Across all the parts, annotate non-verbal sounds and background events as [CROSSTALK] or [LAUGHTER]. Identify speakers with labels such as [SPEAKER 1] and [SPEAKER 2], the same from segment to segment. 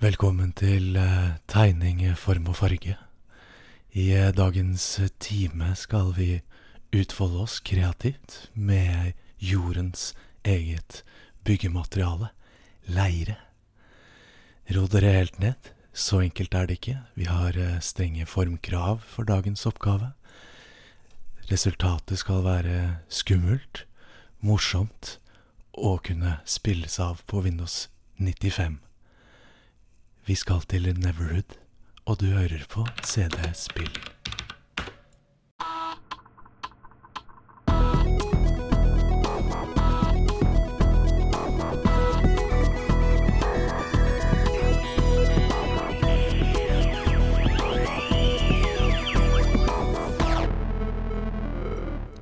[SPEAKER 1] Velkommen til eh, tegning, form og farge. I eh, dagens time skal vi utfolde oss kreativt med jordens eget byggemateriale, leire. Ro dere helt ned, så enkelt er det ikke. Vi har eh, strenge formkrav for dagens oppgave. Resultatet skal være skummelt, morsomt og kunne spilles av på Windows 95. Vi skal til Neverhood, og du hører på CD Spill.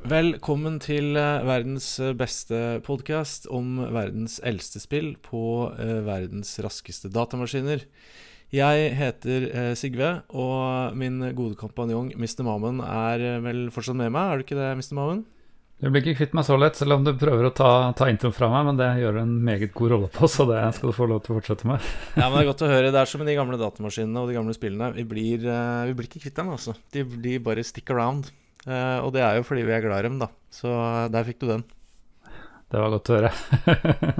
[SPEAKER 1] Velkommen til eh, verdens eh, beste podkast om verdens eldste spill på eh, verdens raskeste datamaskiner. Jeg heter Sigve, og min gode kompanjong Mr. Mammen er vel fortsatt med meg, er du ikke det, Mr. Mammen?
[SPEAKER 2] Du blir ikke kvitt meg så lett, selv om du prøver å ta, ta introen fra meg, men det gjør du en meget god rolle på, så det skal du få lov til å fortsette med. [LAUGHS]
[SPEAKER 1] Ja, men Det er godt å høre. Det er som med de gamle datamaskinene og de gamle spillene. Vi blir, vi blir ikke kvitt dem, altså. De, de bare stick around. Eh, og det er jo fordi vi er glad i dem, da. Så eh, der fikk du den.
[SPEAKER 2] Det var godt å høre.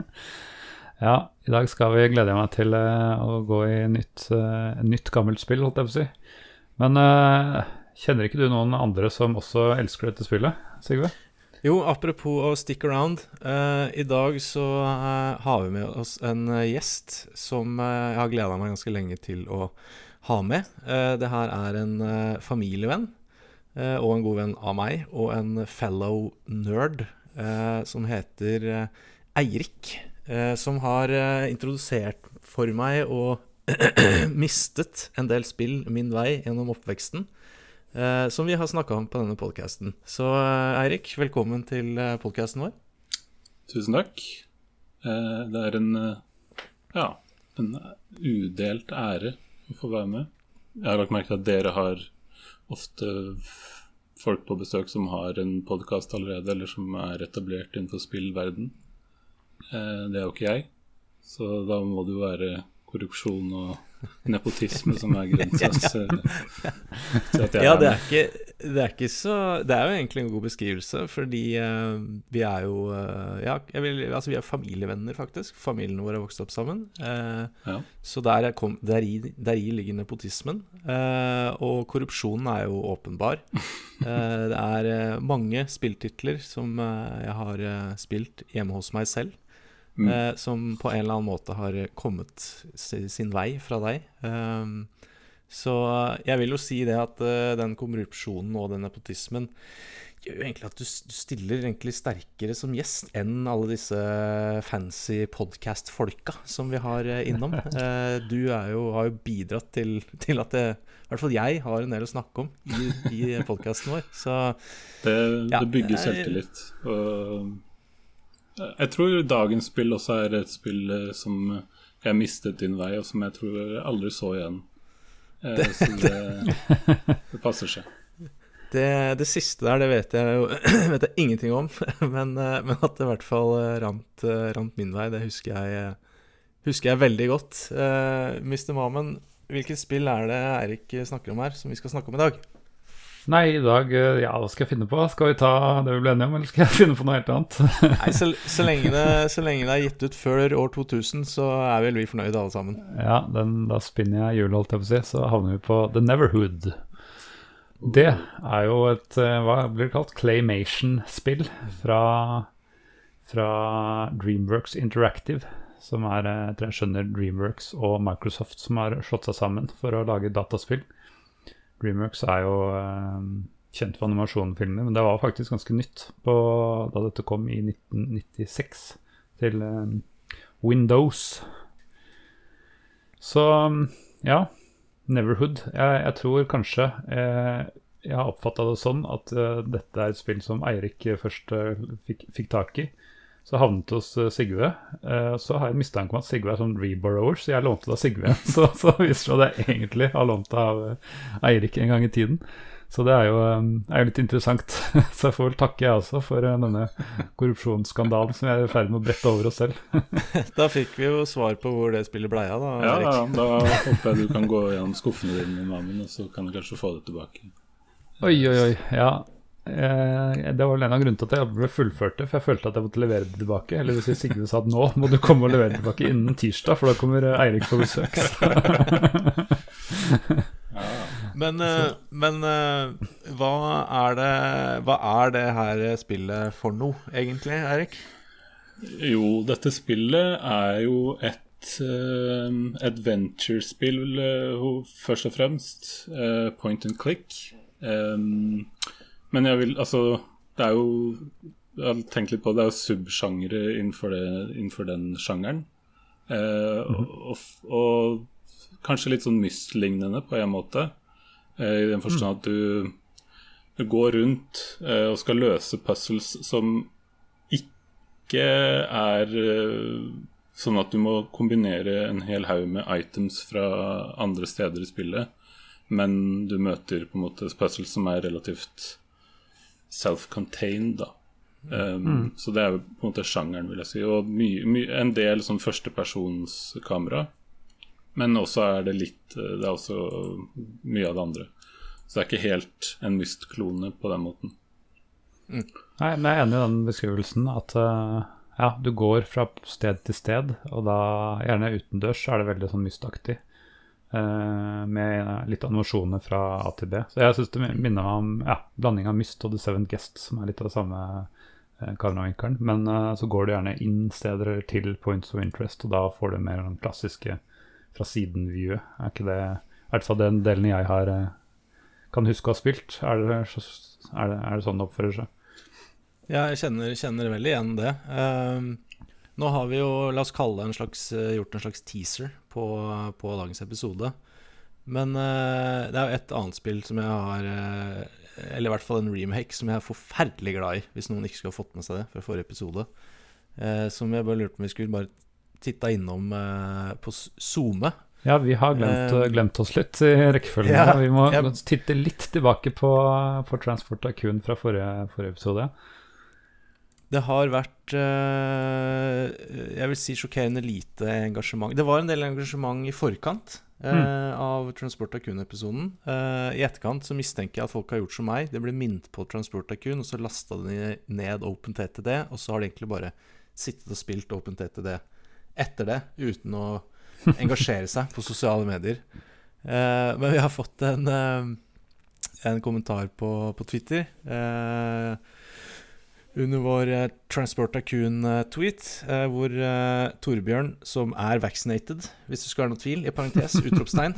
[SPEAKER 2] [LAUGHS] ja, i dag skal vi glede meg til eh, å gå i nytt, uh, nytt gammelt spill, holdt jeg på å si. Men uh, kjenner ikke du noen andre som også elsker dette spillet, Sigve?
[SPEAKER 1] Jo, apropos å stick around. Uh, I dag så har vi med oss en gjest som jeg har gleda meg ganske lenge til å ha med. det her er en familievenn og en god venn av meg, og en fellow nerd eh, som heter eh, Eirik. som har introdusert for meg og [CLEARS THROAT] mistet en del spill min vei gjennom oppveksten. som vi har snakka om på denne podkasten. Så Eirik, velkommen til podkasten vår.
[SPEAKER 3] Tusen takk. det er en ja, en udelt ære å få være med. Jeg har lagt merke til at dere har ofte folk på besøk som har en podkast allerede, eller som er etablert innenfor spillverden. Eh, det er jo ikke jeg, så da må det jo være korrupsjon og [LAUGHS] nepotisme som er grensa [LAUGHS]
[SPEAKER 1] Ja, det er, ikke, det er ikke så Det er jo egentlig en god beskrivelse, fordi uh, vi er jo uh, Ja, vil, altså vi er familievenner, faktisk. Familiene våre har vokst opp sammen. Uh, ja. Så der, kom, der, i, der, i, ligger nepotismen. og korrupsjonen er jo åpenbar. [LAUGHS] det er mange spilltitler som jeg har spilt hjemme hos meg selv. Mm. Eh, som på en eller annen måte har kommet sin vei fra deg. Um, så jeg vil jo si det at uh, den korrupsjonen og den nepotismen gjør jo egentlig at du, du, stiller egentlig sterkere som gjest enn alle disse fancy podcast-folka som vi har uh, innom. Uh, [LAUGHS] du jo, har jo bidratt til, til at det, i hvert fall jeg har en del å snakke om i, i podkasten vår. Så
[SPEAKER 3] det, det bygger selvtillit. Og jeg tror dagens spill også er et spill eh, som jeg mistet din vei, og som jeg tror jeg aldri så igjen. Eh, det, så det, [LAUGHS] det passer seg.
[SPEAKER 1] Det, det, siste der, det vet jeg jo [CLEARS THROAT] vet jeg ingenting om. [LAUGHS] Men, eh, men, at det i hvert fall rant, rant, min vei, det husker jeg, husker jeg veldig godt. Uh, Mr. Mamen, hvilket spill er det Eirik snakker om her, som vi skal snakke om i dag?
[SPEAKER 2] Nei, i dag eh, Ja, hva skal jeg finne på? Skal vi ta det vi ble enige om, eller skal jeg [LAUGHS] finne på noe helt annet?
[SPEAKER 1] Nei, så, så, lenge det, så, lenge det, er gitt ut før år 2000, så er vel vi fornøyde alle sammen.
[SPEAKER 2] Ja, den, da spinner jeg hjulet, holdt jeg på å si, så havner vi på The Neverhood. Det er jo et eh, hva blir det kalt? Claymation-spill fra, fra Dreamworks Interactive. Som er, eh, jeg tror jeg skjønner, Dreamworks og Microsoft som har slått seg sammen for å lage dataspill. Dreamworks er jo eh, kjent for animasjonfilmer, men det var faktisk ganske nytt på, da dette kom i 1996 til eh, Windows. Så ja, Neverhood. Jeg, jeg tror kanskje eh, jeg har oppfatta det sånn at eh, dette er et spill som Eirik først eh, fikk, fikk, tak i. Så havnet hos uh, Sigve. Uh, så har jeg en mistanke om at Sigve er sånn reborrower, så jeg lånte det av Sigve. [LAUGHS] så, så viser det at jeg egentlig har lånt det av uh, Eirik en gang i tiden. Så det er jo, er jo litt interessant. [LAUGHS] Så jeg får vel takke, jeg også, for denne korrupsjonsskandalen som jeg er i ferd med å brette over oss selv. [LAUGHS]
[SPEAKER 1] Da fikk vi jo svar på hvor det spillet blei av, da.
[SPEAKER 3] Ja,
[SPEAKER 1] Erik.
[SPEAKER 3] ja, da håper jeg du kan gå gjennom skuffene dine med mannen, og så kan du kanskje få det tilbake.
[SPEAKER 2] Oi, oi, oi. Ja. Eh, det var vel en av grunnene til at jeg ble fullført det, for jeg følte at jeg måtte levere det tilbake. Eller hvis Sigve sa at nå må du komme og levere det tilbake innen tirsdag, for da kommer Eirik på besøk. [LAUGHS]
[SPEAKER 1] Men, eh, men eh, hva, er det, hva er det her spillet for noe, egentlig, Eirik?
[SPEAKER 3] Jo, dette spillet er jo et uh, adventure-spill, uh, først og fremst. Uh, point and click. Um, men jeg vil Altså, det er jo Jeg har tenkt litt på det, det er jo subsjangre innenfor, innenfor den sjangeren. Eh, og, og, og kanskje litt sånn Myst-lignende på en måte. Eh, I den forstand at du, du går rundt eh, og skal løse puzzles som ikke er eh, sånn at du må kombinere en hel haug med items fra andre steder i spillet, men du møter på en måte puzzles som er relativt self-contained, da. Um, Så det er jo på en måte sjangeren, vil jeg si. Og my, my, en del sånn førstepersonskamera. Men også er det litt eh, Det er også mye av det andre. Så det er ikke helt en Myst-klone på den måten.
[SPEAKER 2] Nei, men jeg er enig i den beskrivelsen at uh, ja, du går fra sted til sted, og da gjerne utendørs så er det veldig sånn mystaktig. Eh, med litt animasjoner fra A til B. Så jeg syns det minner meg om ja, blanding av Myst og The Seventh Guest, som er litt av det samme uh, kameravinkelen. Men uh, så går du gjerne inn steder til points of interest, og da får du mer den klassiske fra siden-viewet. Er ikke det I hvert fall den delen jeg har eh, kan huske å ha spilt. Er det, er det, er det sånn det oppfører seg?
[SPEAKER 1] Ja, jeg kjenner, kjenner veldig igjen det. Ehm, nå har vi jo, la oss kalle det en slags, eh, gjort en slags teaser på, på dagens episode. Men uh, det er jo et annet spill som jeg har uh, Eller i hvert fall en remake som jeg er forferdelig glad i, hvis noen ikke skulle ha fått med seg det fra forrige episode. Uh, som jeg bare lurte på om vi skulle bare titta innom på SoMe.
[SPEAKER 2] Ja, vi har glemt, glemt oss litt i rekkefølgen.
[SPEAKER 1] ja,
[SPEAKER 2] vi må
[SPEAKER 1] jeg-
[SPEAKER 2] titte litt tilbake på, på Transport Acoon fra forrige, forrige episode.
[SPEAKER 1] Det har vært eh, Jeg vil si sjokkerende lite engasjement. Det var en del engasjement i forkant eh, av Transport Tycoon-episoden. Eh, I etterkant så mistenker jeg at folk har gjort som meg. Det ble minnet på Transport Tycoon, og så lasta de ned OpenTTD, og så har de egentlig bare sittet og spilt OpenTTD etter det, uten å [LAUGHS] engasjere seg på sosiale medier. Men vi har fått en, en kommentar på, på Twitter. Eh, under vår eh, Transport Acoon-tweet, eh, hvor eh, Torbjørn, som er vaccinated, hvis det skal være noe tvil, i parentes, [LAUGHS] utropstegn,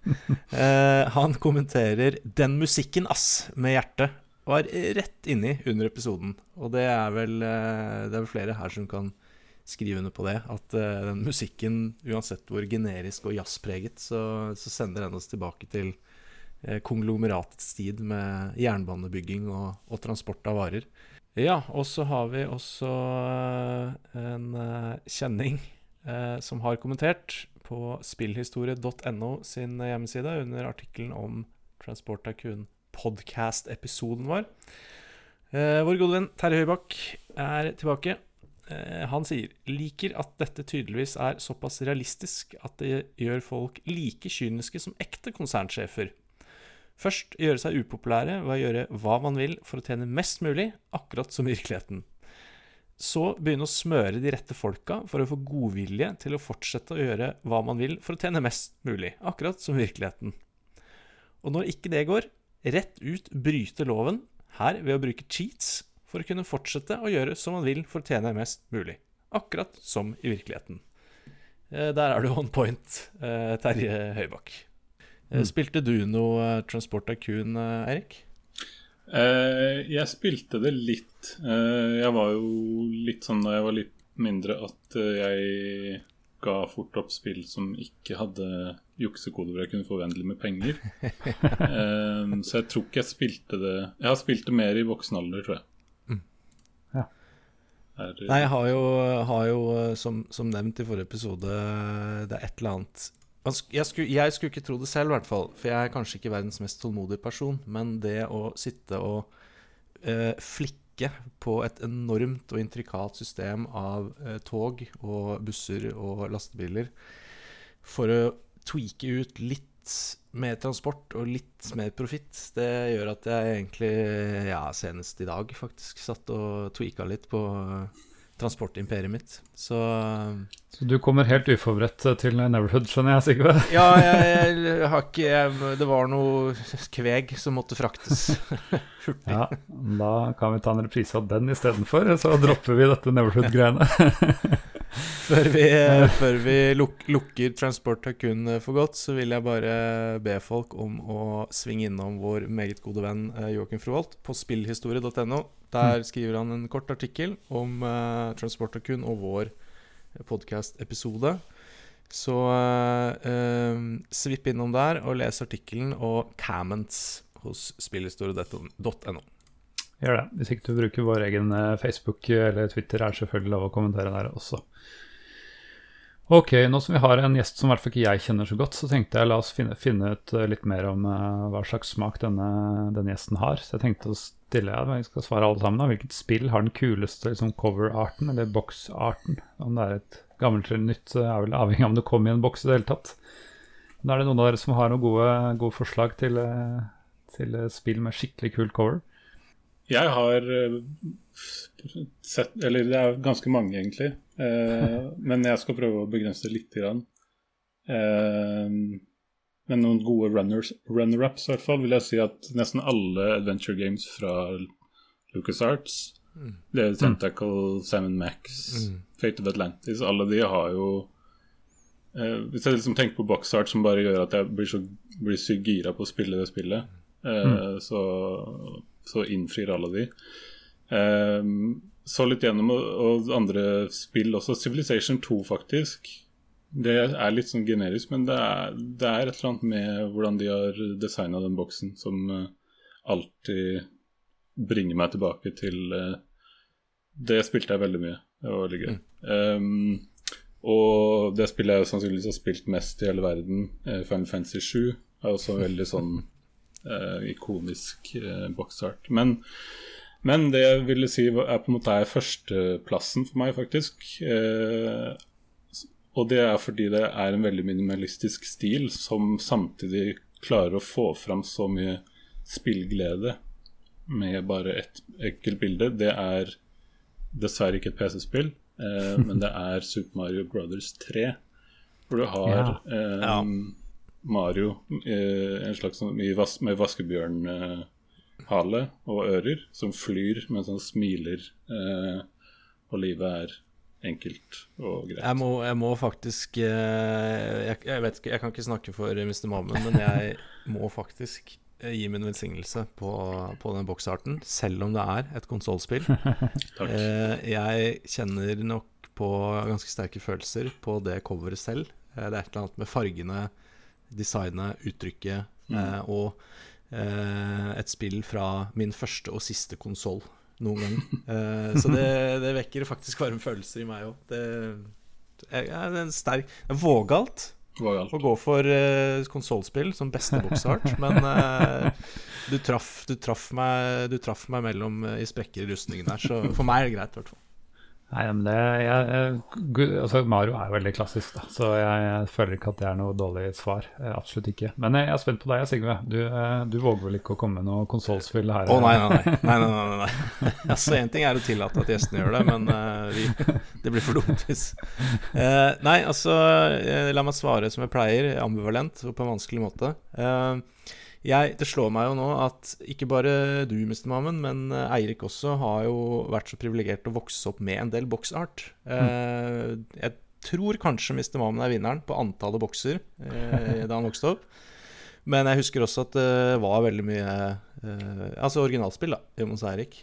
[SPEAKER 1] [LAUGHS] eh, han kommenterer 'Den musikken, ass', med hjertet. Var rett inni under episoden. Og det er vel, eh, det er vel flere her som kan skrive under på det. At eh, den musikken, uansett hvor generisk og jazzpreget, så, så sender den oss tilbake til eh, konglomeratets tid med jernbanebygging og, og transport av varer. Ja, og så har vi også eh, en eh, kjenning eh, som har kommentert på spillhistorie.no sin hjemmeside under artikkelen om Transport Tycoon podcast-episoden vår. Eh, vår gode venn Terje Høybakk er tilbake. Eh, han sier liker at dette tydeligvis er såpass realistisk at det gjør folk like kyniske som ekte konsernsjefer. Først gjøre seg upopulære ved å gjøre hva man vil for å tjene mest mulig, akkurat som i virkeligheten. Så begynne å smøre de rette folka for å få godvilje til å fortsette å gjøre hva man vil for å tjene mest mulig, akkurat som i virkeligheten. Og når ikke det går, rett ut bryte loven, her ved å bruke cheats, for å kunne fortsette å gjøre som man vil for å tjene mest mulig, akkurat som i virkeligheten. Eh, Der er du on point, eh, Terje Høybakk. Eh, Spilte du noe eh, Transport Acoon, eh, Eirik?
[SPEAKER 3] Eh, jeg spilte det litt. Eh, jeg var jo litt sånn da jeg var litt mindre at eh, jeg ga fort opp spill som ikke hadde juksekode hvor jeg kunne få uendelig med penger. [LAUGHS] Eh, så jeg tror ikke jeg spilte det Jeg har spilt det mer i voksen alder, tror jeg. Er,
[SPEAKER 1] Nei, jeg har jo, har jo eh, som, som nevnt i forrige episode, det er et eller annet jeg skulle, jeg skulle ikke tro det selv, i hvert fall. For jeg er kanskje ikke verdens mest tålmodige person. Men det å sitte og uh, flikke på et enormt og intrikat system av uh, tog og busser og lastebiler for å tweake ut litt mer transport og litt mer profitt, det gjør at jeg egentlig, ja, senest i dag faktisk, satt og tweaka litt på transportimperiet mitt. Så
[SPEAKER 2] Så du kommer helt uforberedt til Neverhood, skjønner jeg, Sigve? [LAUGHS]
[SPEAKER 1] Ja, jeg, jeg, har ikke jeg, Det var noe kveg som måtte fraktes hurtig. [LAUGHS]
[SPEAKER 2] Ja, da kan vi ta en reprise av den istedenfor, så dropper vi dette Neverhood-greiene. [LAUGHS]
[SPEAKER 1] før vi, før vi luk, lukker Transport Hakun for godt, så vil jeg bare be folk om å svinge innom vår meget gode venn eh, Joakim Froholt på spillhistorie.no. Der mm. skriver han en kort artikkel om uh, Transport Hakun og vår podkast-episode. Så uh, svipp innom der og les artikkelen og comments hos spillhistorie.no.
[SPEAKER 2] Gjør det. Hvis ikke du bruker vår egen eh, Facebook eller Twitter, er det selvfølgelig lov å kommentere der også. Ok, nå som vi har en gjest som i hvert fall ikke jeg kjenner så godt, så tenkte jeg la oss finne, finne ut litt mer om uh, hva slags smak denne, denne, gjesten har. Så jeg tenkte å stille ja, vi skal svare alle sammen da. Hvilket spill har den kuleste liksom, cover-arten, eller box-arten? Om det er et gammelt eller nytt, er vel avhengig av om det kommer i en boks i det hele tatt. Men er det noen av dere som har noen gode, gode forslag til, eh, til, spill med skikkelig kult cover?
[SPEAKER 3] Jeg har eh, sett Eller det er ganske mange, egentlig. Eh, men jeg skal prøve å begrense det lite grann. Eh, men noen gode runners, runner-ups, i hvert fall, vil jeg si at nesten alle adventure games fra LucasArts mm. Det er Tentacle, Salmon Max, mm. Fate of Atlantis Alle de har jo eh, Hvis jeg liksom tenker på box art som bare gjør at jeg blir så blir sykt gira på å spille det spillet, eh, mm. så, så, innfrir alle de. Um, så litt gjennom og, og andre spill også. Civilization 2, faktisk. Det er litt sånn generisk, men det er, det er, et eller annet med hvordan de har designa den boksen, som uh, alltid bringer meg tilbake til uh, Det spilte jeg veldig mye. Det var veldig gøy. Mm. Um, og det spillet jeg sannsynligvis har spilt mest i hele verden, uh, Final Fantasy 7, er også veldig sånn ikonisk uh, boxart. Men men det jeg ville si er på en måte er førsteplassen for meg, faktisk. Eh, og det er fordi det er en veldig minimalistisk stil som samtidig klarer å få fram så mye spillglede med bare ett ekkelt bilde. Det er dessverre ikke et PC-spill, eh, men det er [LAUGHS] Super Mario Brothers 3. Hvor du har ja. Eh, ja. Mario eh, en slags sånn, vas med vaskebjørnhale og ører som flyr mens han smiler, eh, og livet er enkelt og greit.
[SPEAKER 1] Jeg må, jeg må faktisk eh, jeg, jeg, vet ikke, jeg kan ikke snakke for Mr. Mammen, men jeg må faktisk gi min velsignelse på, på den boksarten, selv om det er et konsollspill. [LAUGHS] Eh, jeg kjenner nok på ganske sterke følelser på det coveret selv. Det er et eller annet med fargene, designet, uttrykket mm. og et spill fra min første og siste konsoll noen gang. [LAUGHS] eh, så det, det, vekker faktisk varme følelser i meg òg. Det, det er sterk Det er vågalt, vågalt. å gå for uh, konsollspill som beste boksart, [LAUGHS] men uh, du, traff, du, traff meg, du traff meg mellom i sprekker i rustningen her, så for meg er det greit, i hvert fall.
[SPEAKER 2] Nei, men det, jeg, altså Mario er jo veldig klassisk, da, så jeg, jeg, føler ikke at det er noe dårlig svar. Absolutt ikke. Men jeg, jeg er spent på deg, Sigve. Du, eh, du, våger vel ikke å komme med noe konsollspill her?
[SPEAKER 1] Å oh, nei, nei, nei. nei, nei, nei, nei. [LAUGHS] altså, Én ting er å tillate at gjestene gjør det, men uh, vi, det blir for dumt hvis uh, Nei, altså, la meg svare som jeg pleier, ambivalent og på en vanskelig måte. Uh, jeg, det slår meg jo nå at ikke bare du, Mr. Mammen, men eh, Eirik også har jo vært så privilegert å vokse opp med en del boksart. Mm. jeg tror kanskje Mr. Mammen er vinneren på antallet bokser eh, da han vokste opp. Men jeg husker også at det var veldig mye Altså originalspill da, hjemme hos Eirik.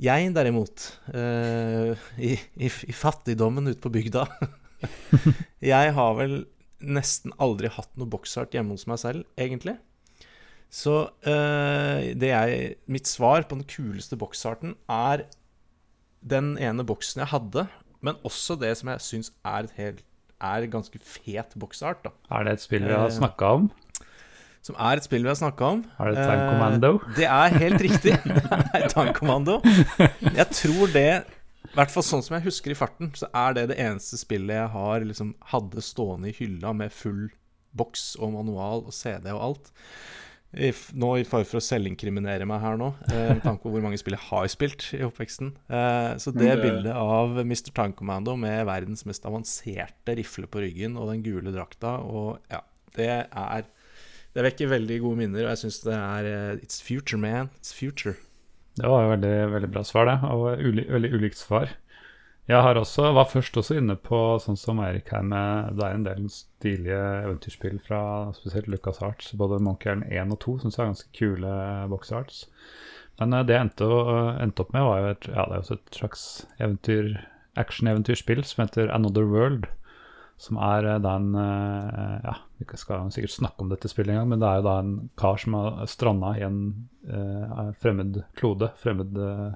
[SPEAKER 1] Jeg derimot, i, i, i, fattigdommen ute på bygda [LAUGHS] Jeg har vel nesten aldri hatt noe boksart hjemme hos meg selv, egentlig. Så det jeg, mitt svar på den kuleste boksarten er den ene boksen jeg hadde, men også det som jeg syns er et helt er ganske fet boksart. da
[SPEAKER 2] Er det et spill vi har snakka om?
[SPEAKER 1] Som er et spill vi har snakka om.
[SPEAKER 2] Er det Tank Commando?
[SPEAKER 1] Eh, det er helt riktig. [LAUGHS] Det er Tank Commando. Jeg tror det i hvert fall sånn som jeg husker i farten, så er det det eneste spillet jeg har liksom hadde stående i hylla med full boks og manual og CD og alt. If, nå i fare for å selvinkriminere meg her nå, eh, med tanke på hvor mange spill jeg har spilt i oppveksten. Eh, så det, det bildet av Mr. Tank Commando med verdens mest avanserte rifle på ryggen og den gule drakta, og ja, det er Det vekker veldig gode minner, og jeg syns det er uh, It's future, man. It's future.
[SPEAKER 2] Det var jo veldig, veldig bra svar, det. Og uli, veldig ulikt svar. Jeg har også, var først også inne på sånn som Eirik her med Det er en del stilige eventyrspill fra spesielt Lucas Arts. Både Monkey Island 1 og 2 syns jeg er ganske kule box arts. Men eh, det jeg endte, endte, opp med, var jo et, ja, det er også et slags eventyr, action-eventyrspill som heter Another World. Som er eh, da en eh, Ja, vi skal sikkert snakke om dette spillet en gang, men det er jo da en kar som har stranda i en eh, fremmed klode, fremmed, uh,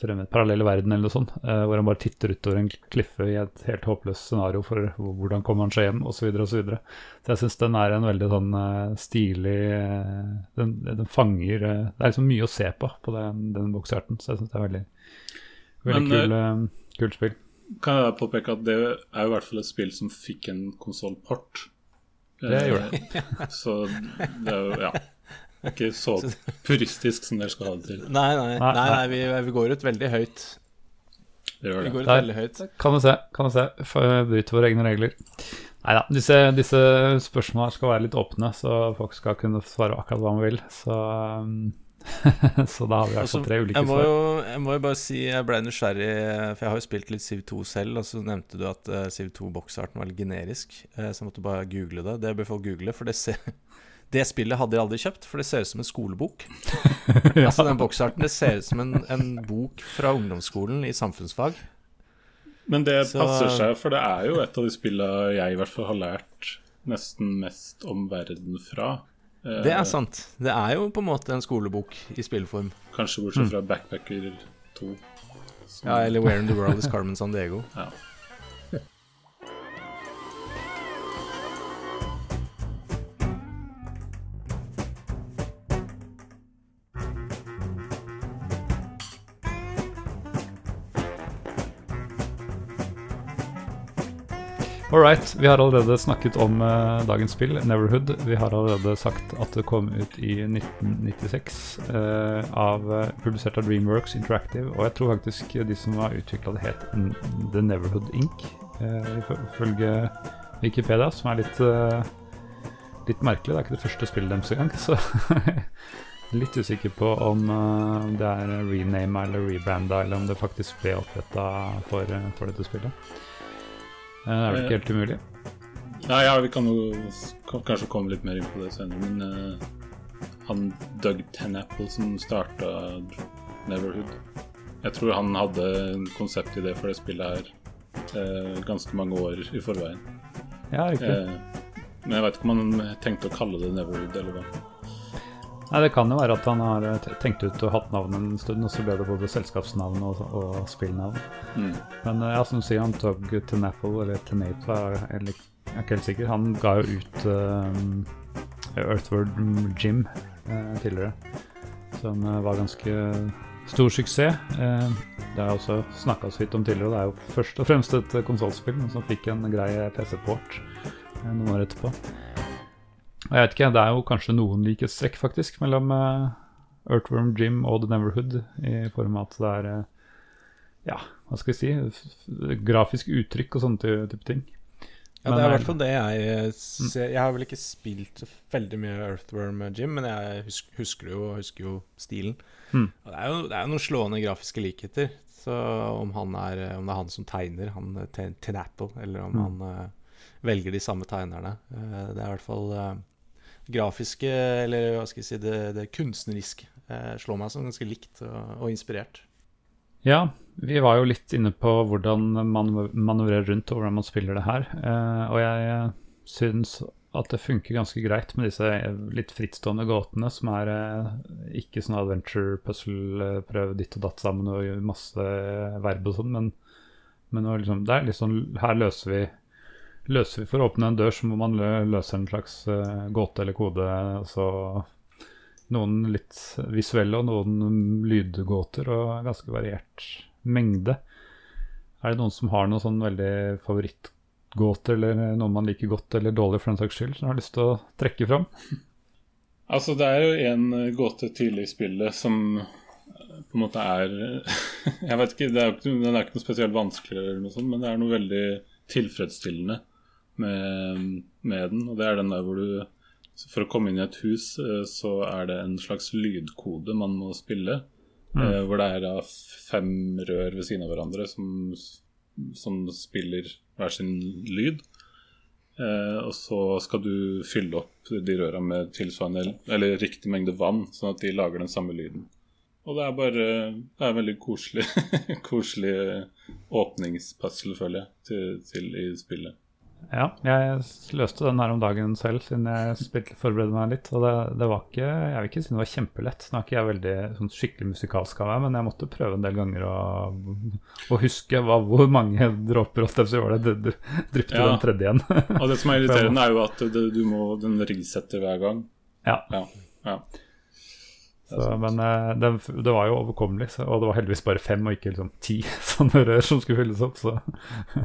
[SPEAKER 2] fremmed parallell verden eller noe sånt, uh, hvor han bare titter utover en kliffe i et helt håpløst scenario for hvordan kommer han seg hjem, osv. Så, videre, og så, så jeg syns den er en veldig sånn stilig den, den, fanger Det er liksom mye å se på på den, den bokserten, så jeg syns det er veldig, veldig men, kul, kult spill
[SPEAKER 3] kan jeg påpeke at det er i hvert fall et spill som fikk en konsollport.
[SPEAKER 2] Det gjorde det.
[SPEAKER 3] så det er jo ja, ikke så puristisk som dere skal ha det til.
[SPEAKER 1] Nei, nei, nei, nei vi, vi, går ut veldig høyt.
[SPEAKER 3] Det gjør det.
[SPEAKER 1] Vi går ut Der, veldig høyt.
[SPEAKER 2] Kan du se. kan du se, Bryter våre egne regler. Nei da. Disse, disse spørsmålene skal være litt åpne, så folk skal kunne svare akkurat hva man vil. Så um [LAUGHS] så da har vi altså tre ulike
[SPEAKER 1] jeg jo, jeg må jo bare si jeg ble nysgjerrig, for jeg har jo spilt litt Civ 2 selv. Og så nevnte du at uh, Civ 2-boksarten var litt generisk, uh, så jeg måtte bare google det. Det bør folk google, for det, ser, [LAUGHS] det spillet hadde jeg aldri kjøpt, for det ser ut som en skolebok. [LAUGHS] ja. Altså den boksarten, det ser ut som en, en, bok fra ungdomsskolen i samfunnsfag.
[SPEAKER 3] Men det så, passer seg, for det er jo et av de spillene jeg i hvert fall har lært nesten mest om verden fra.
[SPEAKER 1] Det er sant. Det er jo på en måte en skolebok i spillform.
[SPEAKER 3] Kanskje bortsett fra Backpacker 2.
[SPEAKER 1] Ja, eller Where in the World is Carmen San Diego.
[SPEAKER 3] ja.
[SPEAKER 2] All right. Vi har allerede snakket om uh, dagens spill, Neverhood. Vi har allerede sagt at det kom ut i 1996, uh, eh, av, uh, publisert av Dreamworks Interactive. Og jeg tror faktisk de som har utvikla det, het The Neverhood Inc., ifølge Wikipedia, som er litt, litt merkelig. Det er ikke det første spillet deres engang, så [LAUGHS] litt usikker på om det er renama eller rebranda, eller om det faktisk ble oppretta for, for dette spillet. Det er vel ikke helt umulig?
[SPEAKER 3] Nei, ja, Vi kan jo kanskje komme litt mer inn på det senere. Men uh, han Doug Tenapple som starta Neverhood Jeg tror han hadde en konsept i det for det spillet her uh, ganske mange år i forveien.
[SPEAKER 2] Ja, riktig. Uh,
[SPEAKER 3] men jeg vet ikke om han tenkte å kalle det Neverhood eller hva.
[SPEAKER 2] Nei, Det kan jo være at han har eh, tenkt ut og hatt navn en stund, og så ble det både selskapsnavn og, og spillnavn. Mm. Men eh, ja, som du sier, han Tug Tenaple, eller Tenape, jeg er ikke helt sikker. Han ga jo ut uh, Earthward Gym uh, tidligere, som uh, var ganske stor suksess. det har jeg også snakka så vidt om tidligere. og Det er jo først og fremst et konsollspill, men som fikk en grei PC-port noen år etterpå. Jeg vet ikke, Det er jo kanskje noen likhetstrekk faktisk mellom uh, Earthworm Jim og The Neverhood, i form av at det er uh, ja, hva skal jeg si grafisk uttrykk og sånne type ting.
[SPEAKER 1] Ja, det er i hvert fall det jeg eh, ser. Jeg har vel ikke spilt veldig mye Earthworm Jim, men jeg husker, husker jo, husker jo stilen. Mm. Det, er jo, det er jo noen slående grafiske likheter. Så om, er, om det er han som tegner, han Tenapple, eller om mm. han uh, velger de samme tegnerne. Uh, det er i hvert fall uh, grafiske, eller hva skal jeg si, det, det kunstneriske eh, slår meg som ganske likt og, og, inspirert.
[SPEAKER 2] Ja, vi var jo litt inne på hvordan man manøvrerer rundt og hvordan man spiller det her. Eh, og jeg syns at det funker ganske greit med disse litt frittstående gåtene, som er eh, ikke sånn adventure puzzle, eh, prøve ditt og datt sammen og masse verb og sånn, men, men liksom, det er litt sånn Her løser vi løser vi For å åpne en dør, så må man løse en slags uh, gåte eller kode. Altså noen litt visuelle og noen lydgåter, og ganske variert mengde. Er det noen som har noen sånn veldig favorittgåter, eller noe man liker godt eller dårlig for den saks skyld, som har lyst til å trekke fram?
[SPEAKER 3] Altså, det er jo en gåte tidlig i spillet som på en måte er [LAUGHS] Jeg vet ikke, er ikke, Den er ikke noe spesielt vanskelig, eller noe sånt, men det er noe veldig tilfredsstillende med, med, den. Og det er den der hvor du For å komme inn i et hus, eh, så er det en slags lydkode man må spille. Mm. Eh, hvor det er fem rør ved siden av hverandre som, som spiller hver sin lyd. Eh, og så skal du fylle opp de røra med tilsvarende eller riktig mengde vann, sånn at de lager den samme lyden. Og det er bare Det er veldig koselig, [LAUGHS] koselig åpningspuzzle, føler jeg, til, til, i spillet.
[SPEAKER 2] Ja, jeg løste den her om dagen selv, siden jeg spilte, forberedte meg litt. Og det, det, var ikke Jeg vil ikke si det var kjempelett. Nå er ikke jeg veldig sånn skikkelig musikalsk av meg, men jeg måtte prøve en del ganger å, å huske hva, hvor mange dråper det var det dryppet ja. den tredje igjen.
[SPEAKER 3] og det som er [LAUGHS] irriterende, er jo at det, du må den resetter hver gang.
[SPEAKER 2] Ja.
[SPEAKER 3] ja. ja.
[SPEAKER 2] Så, men eh, det, det, var jo overkommelig, og det var heldigvis bare fem og ikke liksom ti [LAUGHS] sånne rør som skulle fylles opp. Så.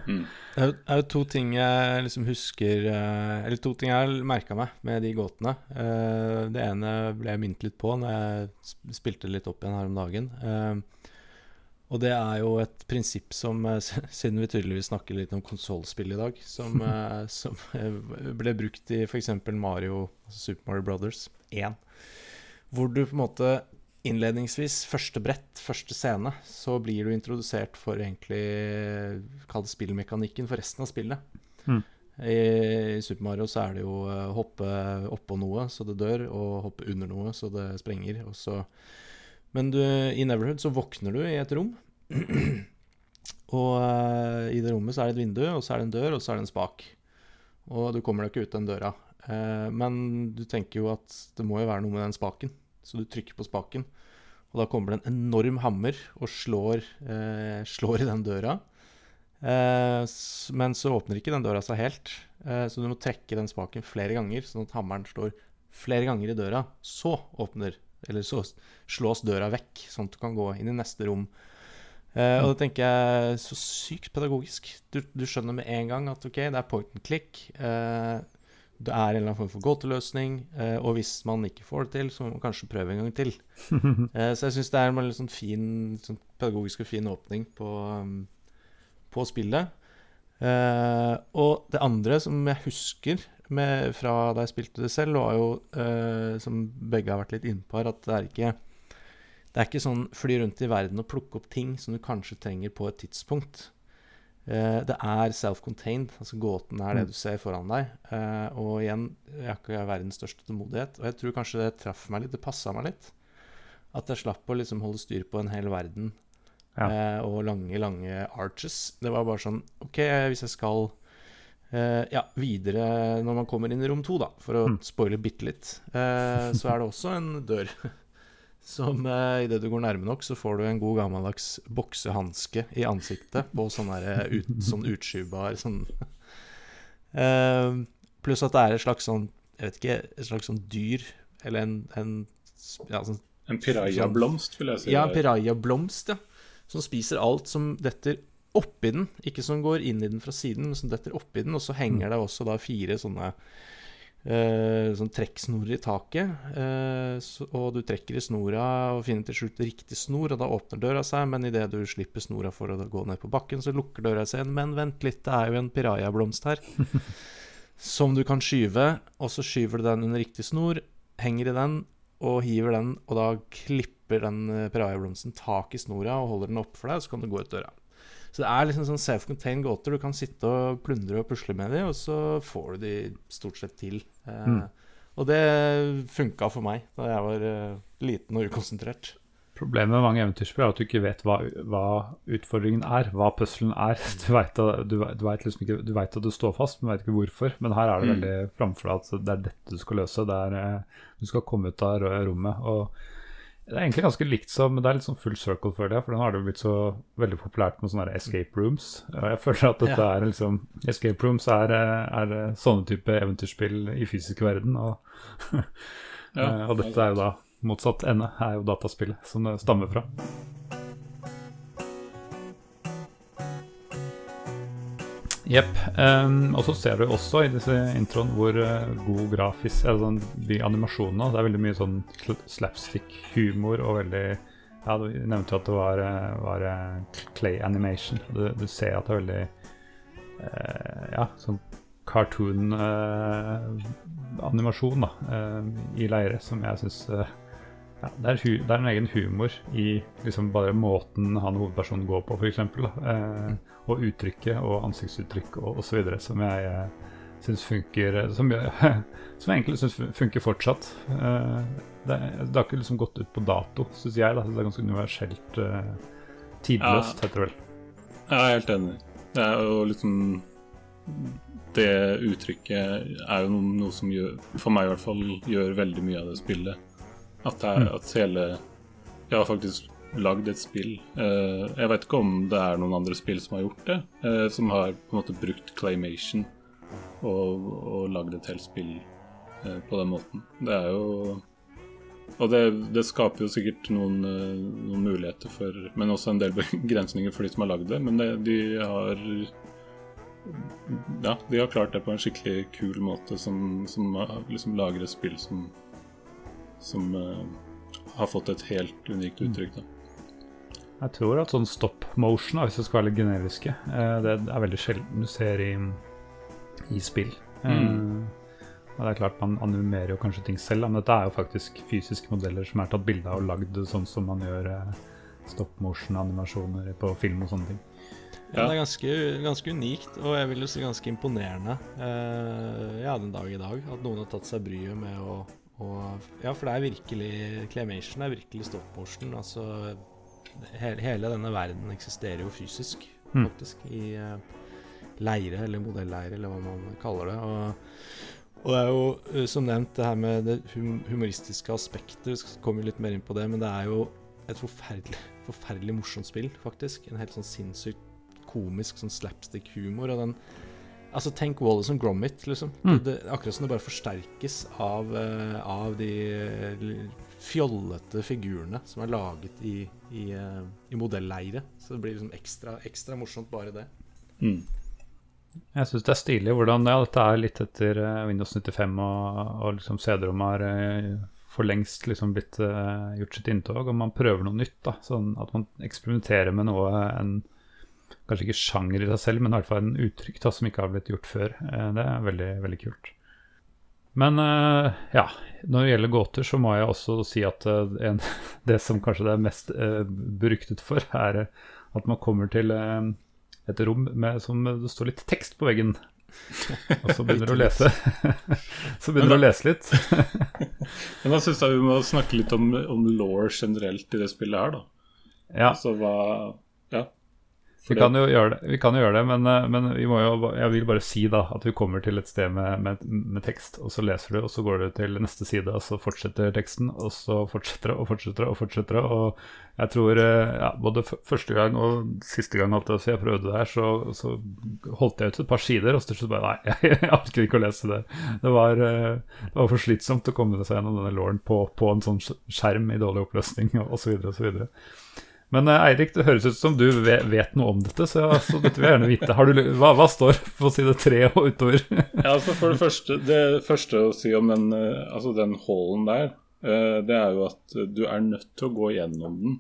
[SPEAKER 1] Mm. Det er jo to ting jeg liksom husker eh, Eller to ting jeg merka meg med de gåtene. Eh, det ene ble jeg minnet litt på når jeg spilte litt opp igjen her om dagen. Og det er jo et prinsipp som, siden vi tydeligvis snakker litt om konsollspill i dag, som, [LAUGHS] som ble brukt i f.eks. Mario, altså Super Mario Brothers 1. Hvor du på en måte innledningsvis, første brett, første scene, så blir du introdusert for egentlig Kall det spillmekanikken for resten av spillet. Mm. I, I, Super Mario så er det jo å hoppe oppå noe så det dør, og hoppe under noe så det sprenger. Så. Men du, i Neverhood så våkner du i et rom. [CLEARS THROAT] og uh, i det rommet så er det et vindu, og så er det en dør, og så er det en spak. Og du kommer deg ikke ut den døra. Uh, men du tenker jo at det må jo være noe med den spaken. Så du trykker på spaken, og da kommer det en enorm hammer og slår, eh, slår i den døra. Eh, men så åpner ikke den døra seg helt, eh, så du må trekke den spaken flere ganger, sånn at hammeren står flere ganger i døra. Så åpner, eller så slås døra vekk, sånn at du kan gå inn i neste rom. Uh, og det tenker jeg så sykt pedagogisk. Du, du, skjønner med en gang at ok, det er point and click. Uh, det er en eller annen form for gåteløsning. Eh, og hvis man ikke får det til, så må man kanskje prøve en gang til. [LAUGHS] eh, så jeg syns det er en sånn fin, sånn pedagogisk og fin åpning på, um, på spillet. Eh, og det andre som jeg husker med, fra da jeg spilte det selv, var jo, eh, som begge har vært litt innpå her, at det er ikke det er ikke sånn fly rundt i verden og plukke opp ting som du kanskje trenger på et tidspunkt. Uh, det er self-contained. altså Gåten er det mm. du ser foran deg. Uh, og igjen, jeg har ikke verdens største tålmodighet. Og jeg tror kanskje det traff meg litt, det passa meg litt. At jeg slapp å liksom holde styr på en hel verden ja. uh, og lange, lange arches. Det var bare sånn OK, hvis jeg skal ja, videre når man kommer inn i rom to, da, for å mm. spoile bitte litt, så er det også en dør [LAUGHS] som eh, idet du går nærme nok, så får du en god gammeldags boksehanske i ansiktet på sånn, eh, ut, sånn utskyvbar sånn [LAUGHS] eh, Pluss at det er et slags sånn Jeg vet ikke, et slags sånn dyr, eller en, en ja, sånn,
[SPEAKER 3] En pirajablomst, vil jeg si.
[SPEAKER 1] Ja, en pirajablomst, ja. Som spiser alt som detter oppi den. Ikke som går inn i den fra siden, men som detter oppi den. Og så henger det også da fire sånne Uh, sånn trekksnorer i taket. Eh, så, og du trekker i snora og finner til slutt riktig snor, og da åpner døra seg. Men idet du slipper snora for å gå ned på bakken, så lukker døra seg igjen. Men vent litt, det er jo en pirajablomst her [LAUGHS] som du kan skyve. Og så skyver du den under riktig snor, henger i den og hiver den, og da klipper den eh, pirajablomsten tak i snora og holder den oppe for deg, og så kan du gå ut døra. Så det er liksom sånn self-contained gåter. Du kan sitte og plundre og pusle med dem, og så får du de stort sett til. Eh, mm. Og det funka for meg da jeg var uh, liten og ukonsentrert.
[SPEAKER 2] Problemet med mange eventyrspill er at du ikke vet hva, hva utfordringen er, hva puzzlen er. [LAUGHS] Du vet, du, du, vet liksom ikke, du vet, at du står fast, men vet ikke hvorfor. Men her er det mm. veldig framfor deg at det er dette du skal løse. Det er, uh, du skal komme ut av rommet. Og Det er egentlig ganske likt som Det er litt sånn full circle, føler jeg. For nå har det blitt så veldig populært med sånne escape rooms. Og jeg føler at dette
[SPEAKER 1] Ja.
[SPEAKER 2] er liksom Escape rooms er, er sånne type eventyrspill i fysisk verden. Og, [LAUGHS]
[SPEAKER 3] Ja.
[SPEAKER 2] Eh, og dette er jo da motsatt ende, er jo dataspillet som det stammer fra. Jepp. Um, og så ser du også i disse introen hvor uh, god grafisk altså, De animasjonene Det er veldig mye sånn slapstick-humor og veldig Ja, du nevnte jo at det var, eh, var eh, clay animation. Du, du ser at det er veldig uh, Ja, sånn cartoon eh, animasjon da, uh, i leire som jeg syns ja, det, det er en egen humor i liksom bare måten han hovedpersonen går på, f.eks. Eh, og uttrykket og ansiktsuttrykk og osv. som jeg eh, syns funker Som, jeg- [LAUGHS] som jeg egentlig syns funker fortsatt. Eh, det, det har ikke liksom gått ut på dato, syns jeg. Da. Det er ganske universelt eh, tidløst, heter det vel.
[SPEAKER 3] Jeg er helt enig. Det er jo liksom Det uttrykket er jo noe, noe som gjør, for meg i hvert fall, gjør veldig mye av det spillet. At, det er, at hele Ja, faktisk lagd et spill. Eh, jeg vet ikke om det er noen andre spill som har gjort det, eh, som har på en måte brukt claymation og, og lagd et helt spill eh, på den måten. Det er jo Og det, det skaper jo sikkert noen, noen muligheter for Men også en del [LAUGHS] begrensninger for de som har lagd det. Men det, de har Ja, de har klart det på en skikkelig kul måte, som, som liksom lager et spill som Som uh, har fått et helt unikt uttrykk. Da.
[SPEAKER 2] Jeg tror at sånn stop motion, hvis det skal være litt generiske, eh, det er veldig sjelden du ser i, i spill.
[SPEAKER 3] Mm.
[SPEAKER 2] Eh, og det er klart Man animerer jo kanskje ting selv, men dette er jo faktisk fysiske modeller som er tatt bilde av og lagd sånn som man gjør eh, stop motion-animasjoner på film og sånne ting.
[SPEAKER 1] Ja, det er ganske, ganske unikt, og jeg vil jo si ganske imponerende eh, ja, den dag i dag. At noen har tatt seg bryet med å, å Ja, for det er virkelig Claymation er virkelig stop motion. Altså he, Hele denne verden eksisterer jo fysisk,
[SPEAKER 2] Mm.
[SPEAKER 1] faktisk. I uh, leire, eller modelleire, eller hva man kaller det. Og, og det er jo, eh, som nevnt, det her med det hum humoristiske aspektet. Vi kommer litt mer inn på det, men det er jo et forferdelig, forferdelig morsomt spill, faktisk. En helt sånn sinnssykt komisk sånn slapstick-humor. Og den Altså, tenk Wallace and Gromit, liksom.
[SPEAKER 2] Mm.
[SPEAKER 1] Det, akkurat som det bare forsterkes av, eh, av de fjollete figurene som er laget i, i, uh, i modelleire. Så det blir liksom ekstra, ekstra morsomt, bare det.
[SPEAKER 3] Mm.
[SPEAKER 2] Jeg syns det er stilig hvordan ja, dette er litt etter eh, Windows 95 og, og liksom CD-rom har eh, for lengst liksom blitt uh, gjort sitt inntog, og man prøver noe nytt. da, sånn At man eksperimenterer med noe en Kanskje ikke sjanger i seg selv, men i hvert fall en uttrykk da, som ikke har blitt gjort før. Uh, det er veldig, veldig kult. Men eh, ja, når det gjelder gåter, så må jeg også si at eh, en, [LAUGHS] det som kanskje det er mest eh, beryktet for, er eh, at man kommer til eh, et rom med, som det står litt tekst på veggen. Og så begynner du å lese. [LAUGHS] så begynner du å lese litt. [LAUGHS]
[SPEAKER 3] Men da syns jeg vi må snakke litt om, om law generelt i det spillet her, da.
[SPEAKER 2] Ja,
[SPEAKER 3] Altså hva
[SPEAKER 2] vi kan jo gjøre det, vi gjøre det men, eh, men vi må jo, jeg vil bare si da at vi kommer til et sted med, med, med tekst, og så leser du, og så går du til neste side, og så fortsetter teksten, og så fortsetter det og fortsetter og fortsetter. Og jeg tror eh, ja, både første gang og siste gang alt det, så jeg prøvde det her, så, så holdt jeg ut et par sider, og så til slutt bare nei, jeg, [LAUGHS] jeg orker ikke å lese det. Det var, eh, det var for slitsomt å komme seg gjennom denne låren på, på en sånn skjerm i dårlig oppløsning, osv. osv. Men eh, Eirik, det høres ut som du vet, noe om dette, så, så dette vil jeg gjerne vite. Har du, hva, hva står på side tre og utover?
[SPEAKER 3] Ja, altså for det første, det første å si om den, eh, altså den hallen der, eh, det er jo at du er nødt til å gå gjennom den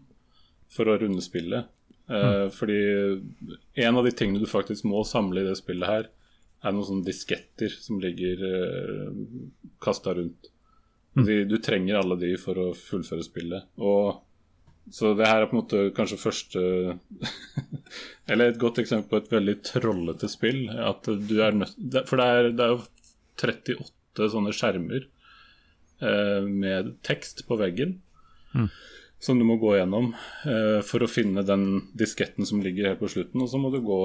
[SPEAKER 3] for å runde spillet. Mm. Fordi en av de tingene du faktisk må samle i det spillet her, er noen sånne disketter som ligger kasta rundt. De, du trenger alle de for å fullføre spillet. Og så det her er på en måte kanskje første [LAUGHS] Eller et godt eksempel på et veldig trollete spill. At du er nødt For det er, det er jo 38 sånne skjermer eh, med tekst på veggen som du må gå gjennom eh, for å finne den disketten som ligger helt på slutten. Og så må du gå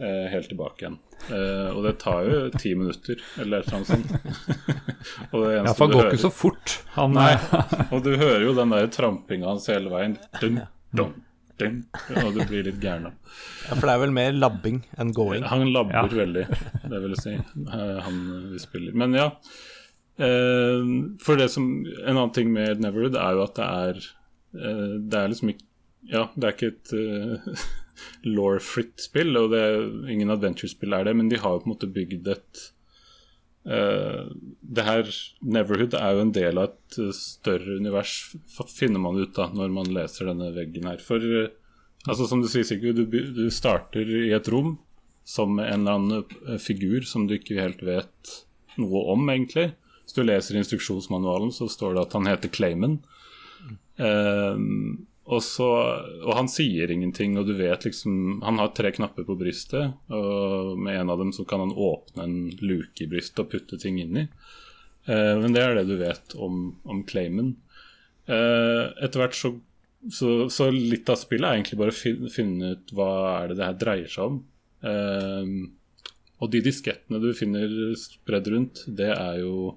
[SPEAKER 3] eh, helt tilbake igjen. Eh, og det tar jo ti minutter, eller et eller annet sånt. [LAUGHS]
[SPEAKER 2] og det ja, for han går hører... ikke så fort. Han,
[SPEAKER 3] Nei, [LAUGHS] og du hører jo den der trampinga hans hele veien. Dun, dun, dun, og du blir litt gæren av.
[SPEAKER 1] Ja, For det er vel mer labbing enn going?
[SPEAKER 3] Han labber ja. veldig, det vil jeg si. Eh, han vi spiller. Men ja. Eh, for det som En annen ting med Neverwood er jo at det er eh, Det er liksom ikke Ja, det er ikke et [LAUGHS] law-fritt spill, og det ingen adventure-spill er det, men de har jo på en måte bygd et uh, Det her Neverhood er jo en del av et større univers, finner man ut da når man leser denne veggen her. For uh, altså som du sier, Sigurd, du, du starter i et rom som en eller annen figur som du ikke helt vet noe om, egentlig. Hvis du leser instruksjonsmanualen, så står det at han heter Clayman. Um, og, så, og, han sier ingenting, og du vet liksom Han har tre knapper på brystet, og med en av dem så kan han åpne en luke i brystet og putte ting inn i. Uh, men det er det du vet om, om Clayman. Eh, etter hvert så, så, så, litt av spillet er egentlig bare å fin, finne ut hva er det det her dreier seg om. Eh, og de diskettene du finner spredd rundt, det er jo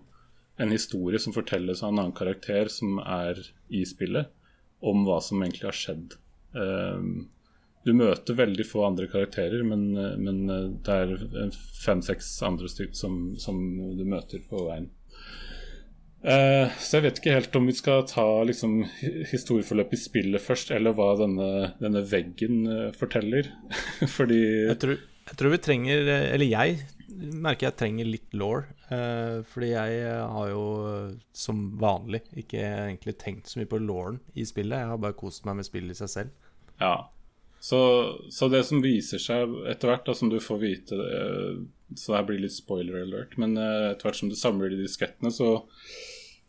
[SPEAKER 3] en historie som fortelles av en annen karakter som er i spillet, om hva som egentlig har skjedd. Um, du møter veldig få andre karakterer, men, men det er fem-seks andre stykker som, som, du møter på veien. Uh, så jeg vet ikke helt om vi skal ta liksom, historieforløpet i spillet først, eller hva denne, denne veggen uh, forteller. [LAUGHS] Fordi
[SPEAKER 1] jeg tror, jeg tror, vi trenger Eller jeg merker jeg trenger litt law. Uh, fordi jeg har jo som vanlig ikke egentlig tenkt så mye på lawen i spillet. Jeg har bare kost meg med spillet i seg selv.
[SPEAKER 3] Ja, så, så det som viser seg etter hvert, som du får vite Så det her blir litt spoiler alert, men etter hvert som du samler de diskettene, så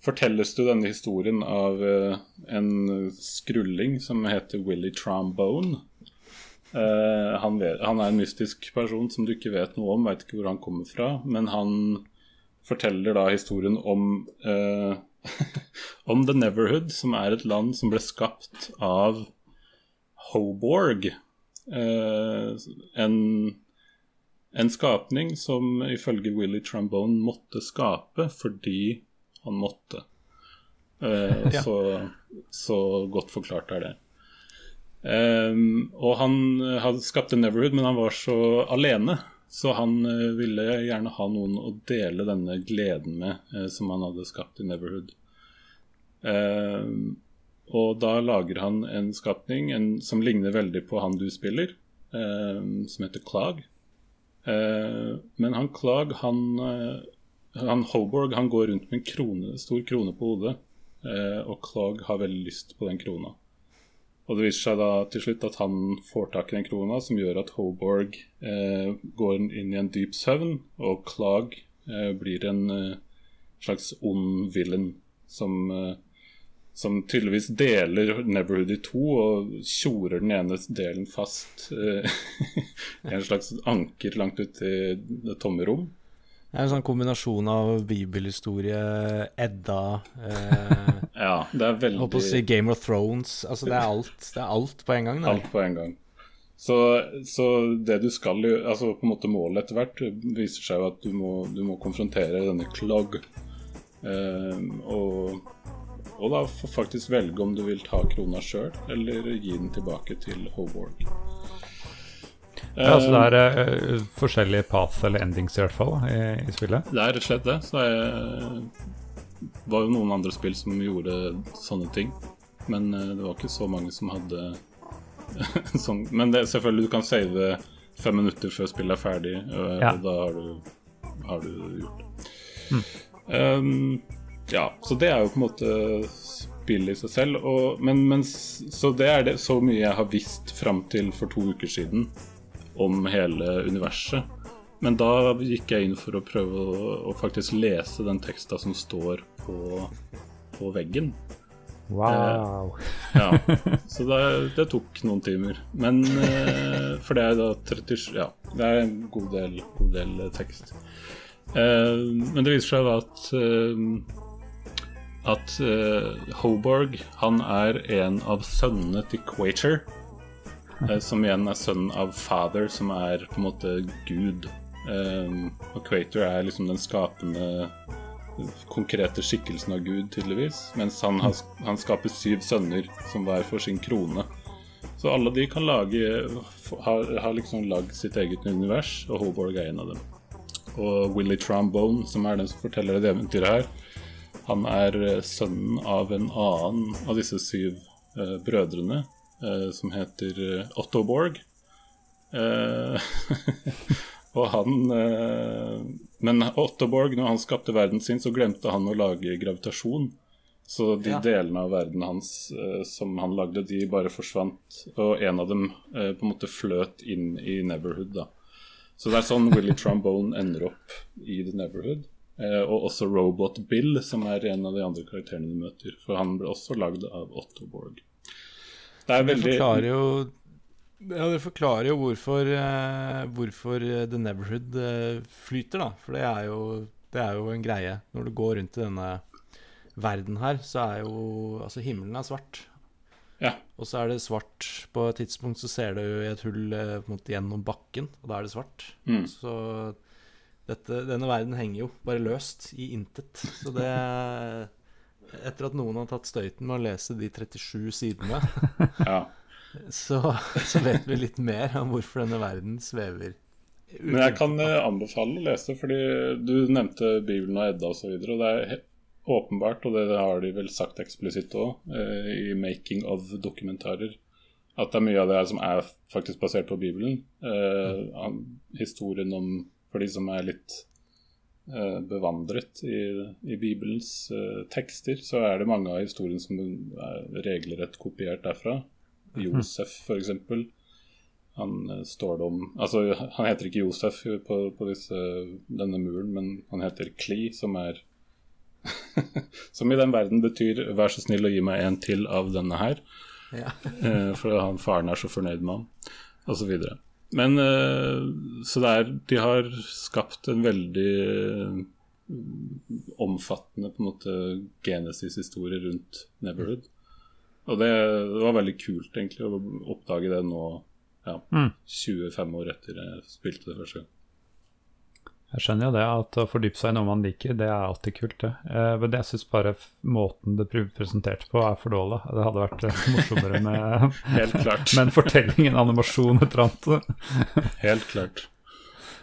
[SPEAKER 3] fortelles du denne historien av en skrulling som heter Willy Trombone. Uh, han, vet, han, er en mystisk person som du ikke vet noe om, veit ikke hvor han kommer fra. Men han forteller da historien om uh, [LAUGHS] Om The Neverhood, som er et land som ble skapt av Hoborg. Uh, en, en skapning som ifølge Willy Trombone måtte skape fordi han måtte. Ja. Så, så godt forklart er det. Um, og han eh, hadde skapt Neverhood, men han var så alene. Så han uh, ville gjerne ha noen å dele denne gleden med, uh, som han hadde skapt i Neverhood. Um, og da lager han en skapning en, som ligner veldig på han du spiller, um, som heter Clag. Uh, men han Clag, han, han Hoborg, han går rundt med en krone, stor krone på hodet. og Clag har veldig lyst på den krona. Og det viser seg da til slutt at han får tak i den krona, som gjør at Hoborg eh, går inn i en dyp søvn, og Clag eh, blir en eh, slags ond villain som, eh, som tydeligvis deler Neverhood i to og tjorer den ene delen fast eh, [LAUGHS] i en slags anker langt ute i det tomme rom.
[SPEAKER 1] Det er en sånn kombinasjon av bibelhistorie, Edda eh, [LAUGHS]
[SPEAKER 3] Ja, det er veldig
[SPEAKER 1] Holdt på å si Game of Thrones. Altså, det er alt, det er alt på en gang.
[SPEAKER 3] Der. Alt på en gang. Så, så, det du skal gjøre Altså på en måte målet etter hvert viser seg jo at du må, du må konfrontere denne Clog. Eh, og, og da faktisk velge om du vil ta krona sjøl, eller gi den tilbake til Hoborg.
[SPEAKER 2] Ja, så Det er uh, forskjellige paths eller endings i hvert fall i, i, spillet?
[SPEAKER 3] Det er rett og slett det. Så det var jo noen andre spill som gjorde sånne ting. Men uh, det var ikke så mange som hadde [LAUGHS] sånn Men det, selvfølgelig, du kan save fem minutter før spillet er ferdig, uh, ja. og da har du, har du gjort det. Mm. Um, ja, så det er jo på en måte spillet i seg selv. Og, men, men, så det er det, så mye jeg har visst fram til for to uker siden om hele universet. Men da gikk jeg inn for å prøve å, å faktisk lese den teksta som står på, på veggen.
[SPEAKER 2] Wow.
[SPEAKER 3] Eh, ja, så det, det, tok noen timer. Men eh, For det er da 37 Ja, det er en god del, god del tekst. Eh, men det viser seg da at eh, at uh, Hoborg han er en av sønnene til Quater. Eh, som igjen er sønnen av Father, som er på en måte Gud. Um, og Quater er liksom den skapende, konkrete skikkelsen av Gud, tydeligvis. Mens han, has, han skaper syv sønner som hver får sin krone. Så alle de kan lage Har, har liksom lagd sitt eget univers, og Hoborg er en av dem. Og Willy Trombone, som er den som forteller det eventyret her, han er eh, sønnen av en annen av disse syv eh, brødrene, som heter eh, Otto Borg. Eh, [LAUGHS] og han eh, Men Otto Borg, når han skapte verden sin, så glemte han å lage gravitasjon. Så de
[SPEAKER 1] Ja.
[SPEAKER 3] delene av verden hans eh, som han lagde, de bare forsvant. Og en av dem eh, på en måte fløt inn i Neverhood, da. Så det er sånn Willy Trombone ender opp i The Neverhood. Eh, og også Robot Bill, som er en av de andre karakterene du møter. For han ble også lagd av Otto Borg. Det er
[SPEAKER 1] Det forklarer jo ja, det forklarer jo hvorfor, eh, hvorfor eh, The Neverhood eh, flyter, da. For det er, jo, det er jo en greie. Når du går rundt i denne verden her, så er jo Altså, himmelen er svart.
[SPEAKER 3] Ja.
[SPEAKER 1] Og så er det svart På et tidspunkt så ser du i et hull eh, gjennom bakken, og da er det svart.
[SPEAKER 3] Mm.
[SPEAKER 1] Så dette, denne verden henger jo bare løst i intet. Så det Etter at noen har tatt støyten med å lese de 37 sidene, [LAUGHS]
[SPEAKER 3] Ja.
[SPEAKER 1] så, så vet vi litt mer om hvorfor denne verden svever.
[SPEAKER 3] Men jeg kan eh, anbefale å lese, fordi du nevnte Bibelen og Edda osv. Og, og det er åpenbart, og det har de vel sagt eksplisitt òg, eh, i making of-dokumentarer, at det er mye av det her som er faktisk basert på Bibelen. Eh, historien om For de som er litt bevandret i, i Bibelens uh, tekster, så er det mange av historiene som er regelrett kopiert derfra. Josef, f.eks. Han uh, står det om Altså, han heter ikke Josef på, på disse, denne muren, men han heter Kli, som er [LAUGHS] Som i den verden betyr 'vær så snill å gi meg en til av denne her'.
[SPEAKER 1] Ja.
[SPEAKER 3] uh, for han faren er så fornøyd med ham, osv. Men eh, så det er De har skapt en veldig eh, omfattende på en måte Genesis-historie rundt Neverhood. Og det, det var veldig kult egentlig å oppdage det nå, ja,
[SPEAKER 2] Mm.
[SPEAKER 3] 25 år etter jeg spilte det første gang.
[SPEAKER 2] Jeg skjønner jo det, at å fordype seg i noe man liker, det er alltid kult, det. Eh, men jeg syns bare f- måten det presenterte på, er for dårlig. Det hadde vært eh, morsommere med, [LAUGHS]
[SPEAKER 3] Helt klart. [LAUGHS]
[SPEAKER 2] med en fortelling, en animasjon, et eller annet. [LAUGHS]
[SPEAKER 3] Helt klart.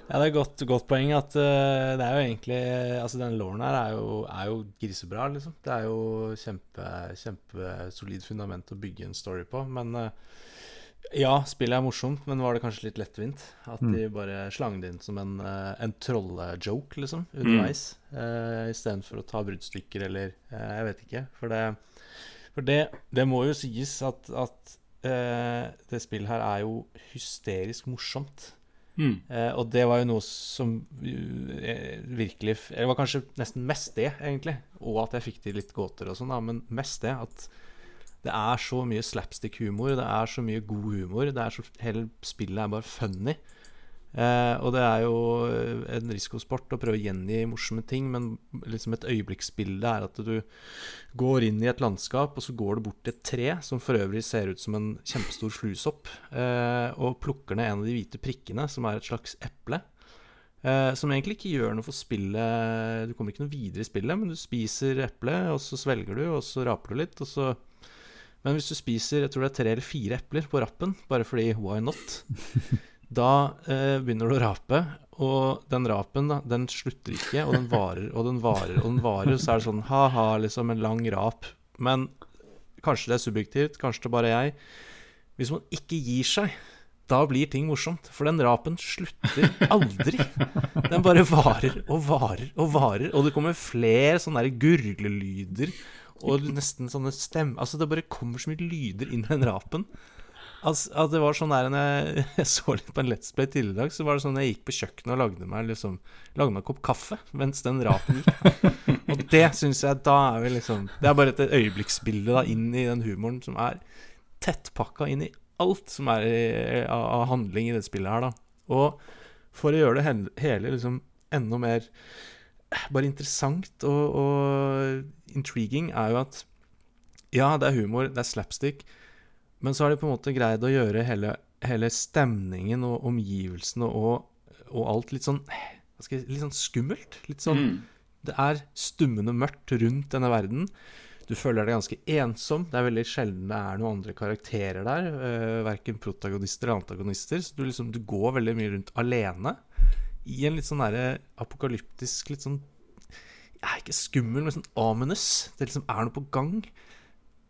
[SPEAKER 1] Ja, det er et godt, godt poeng at uh, det er jo egentlig Altså, den låren her er jo, er jo grisebra, liksom. Det er jo kjempe, kjempesolid fundament å bygge en story på. Men eh, ja, spillet er morsomt, men var det kanskje litt lettvint? At de bare slang det inn som en, uh, en trollejoke, liksom, underveis. Uh, Istedenfor å ta bruddstykker eller uh, Jeg vet ikke. For det, for det, det må jo sies at, at uh, det spillet her er jo hysterisk morsomt.
[SPEAKER 3] Mm.
[SPEAKER 1] Uh, og det var jo noe som eh, virkelig det var kanskje nesten mest det, egentlig. Og at jeg fikk til litt gåter og sånn. Men mest det at det er så mye slapstick-humor. Det er så mye god humor. Det er så, hele spillet er bare funny. Eh, og det er jo eh, en risikosport å prøve å gjengi morsomme ting, men liksom et øyeblikksbilde er at du går inn i et landskap, og så går du bort til et tre, som for øvrig ser ut som en kjempestor fluesopp, eh, og plukker ned en av de hvite prikkene, som er et slags eple. Eh, som egentlig ikke gjør noe for spillet Du kommer ikke noe videre i spillet, men du spiser eplet, og så svelger du, og så raper du litt, og så Men hvis du spiser jeg tror det er tre eller fire epler på rappen, bare fordi why not, [LAUGHS] da eh, begynner du å rape, og den rapen da, den slutter ikke, og den varer og den varer og den varer. Så er det sånn ha-ha, liksom en lang rap. Men kanskje det er subjektivt, kanskje det er bare jeg. Hvis man ikke gir seg, da blir ting morsomt. For den rapen slutter aldri. Den bare varer og varer og varer, og det kommer flere sånne gurglelyder og nesten sånne stem... Altså, det bare kommer så mye lyder inn i den rapen. Altså, at det var sånn der jeg, [LAUGHS] jeg så litt på en Let's Play tidligere i dag, så var det sånn jeg gikk på kjøkkenet og lagde meg liksom Lagde meg en kopp kaffe mens den rapen gikk. [LAUGHS] Og det syns jeg Da er vi liksom Det er bare et øyeblikksbilde da inn i den humoren som er tettpakka inn i alt som er i, av, av handling i det spillet her, da. Og for å gjøre det hele liksom enda mer bare interessant og, og intriguing, er jo at ja, det er humor, det er slapstick, men så har de på en måte greid å gjøre hele hele stemningen og omgivelsene og, og alt litt sånn jeg, Litt sånn skummelt. Litt sånn
[SPEAKER 3] Mm.
[SPEAKER 1] Det er stummende mørkt rundt denne verden. Du føler deg ganske ensom. Det er veldig sjelden det er noen andre karakterer der. Uh, verken protagonister eller antagonister. Så du, liksom, du går veldig mye rundt alene. I en litt sånn derre apokalyptisk Litt sånn jeg er Ikke skummel, men sånn ominous. Det liksom er noe på gang.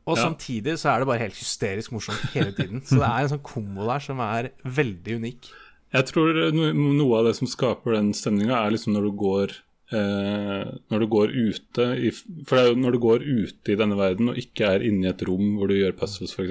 [SPEAKER 1] Og
[SPEAKER 3] Ja.
[SPEAKER 1] samtidig så er det bare helt hysterisk morsomt hele tiden. Så det er en sånn kombo der som er veldig unik.
[SPEAKER 3] Jeg tror noe av det som skaper den stemninga, er liksom når du går eh, Når du går ute i, For det er jo når du går ute i denne verden og ikke er inne i et rom hvor du gjør puzzles, f.eks.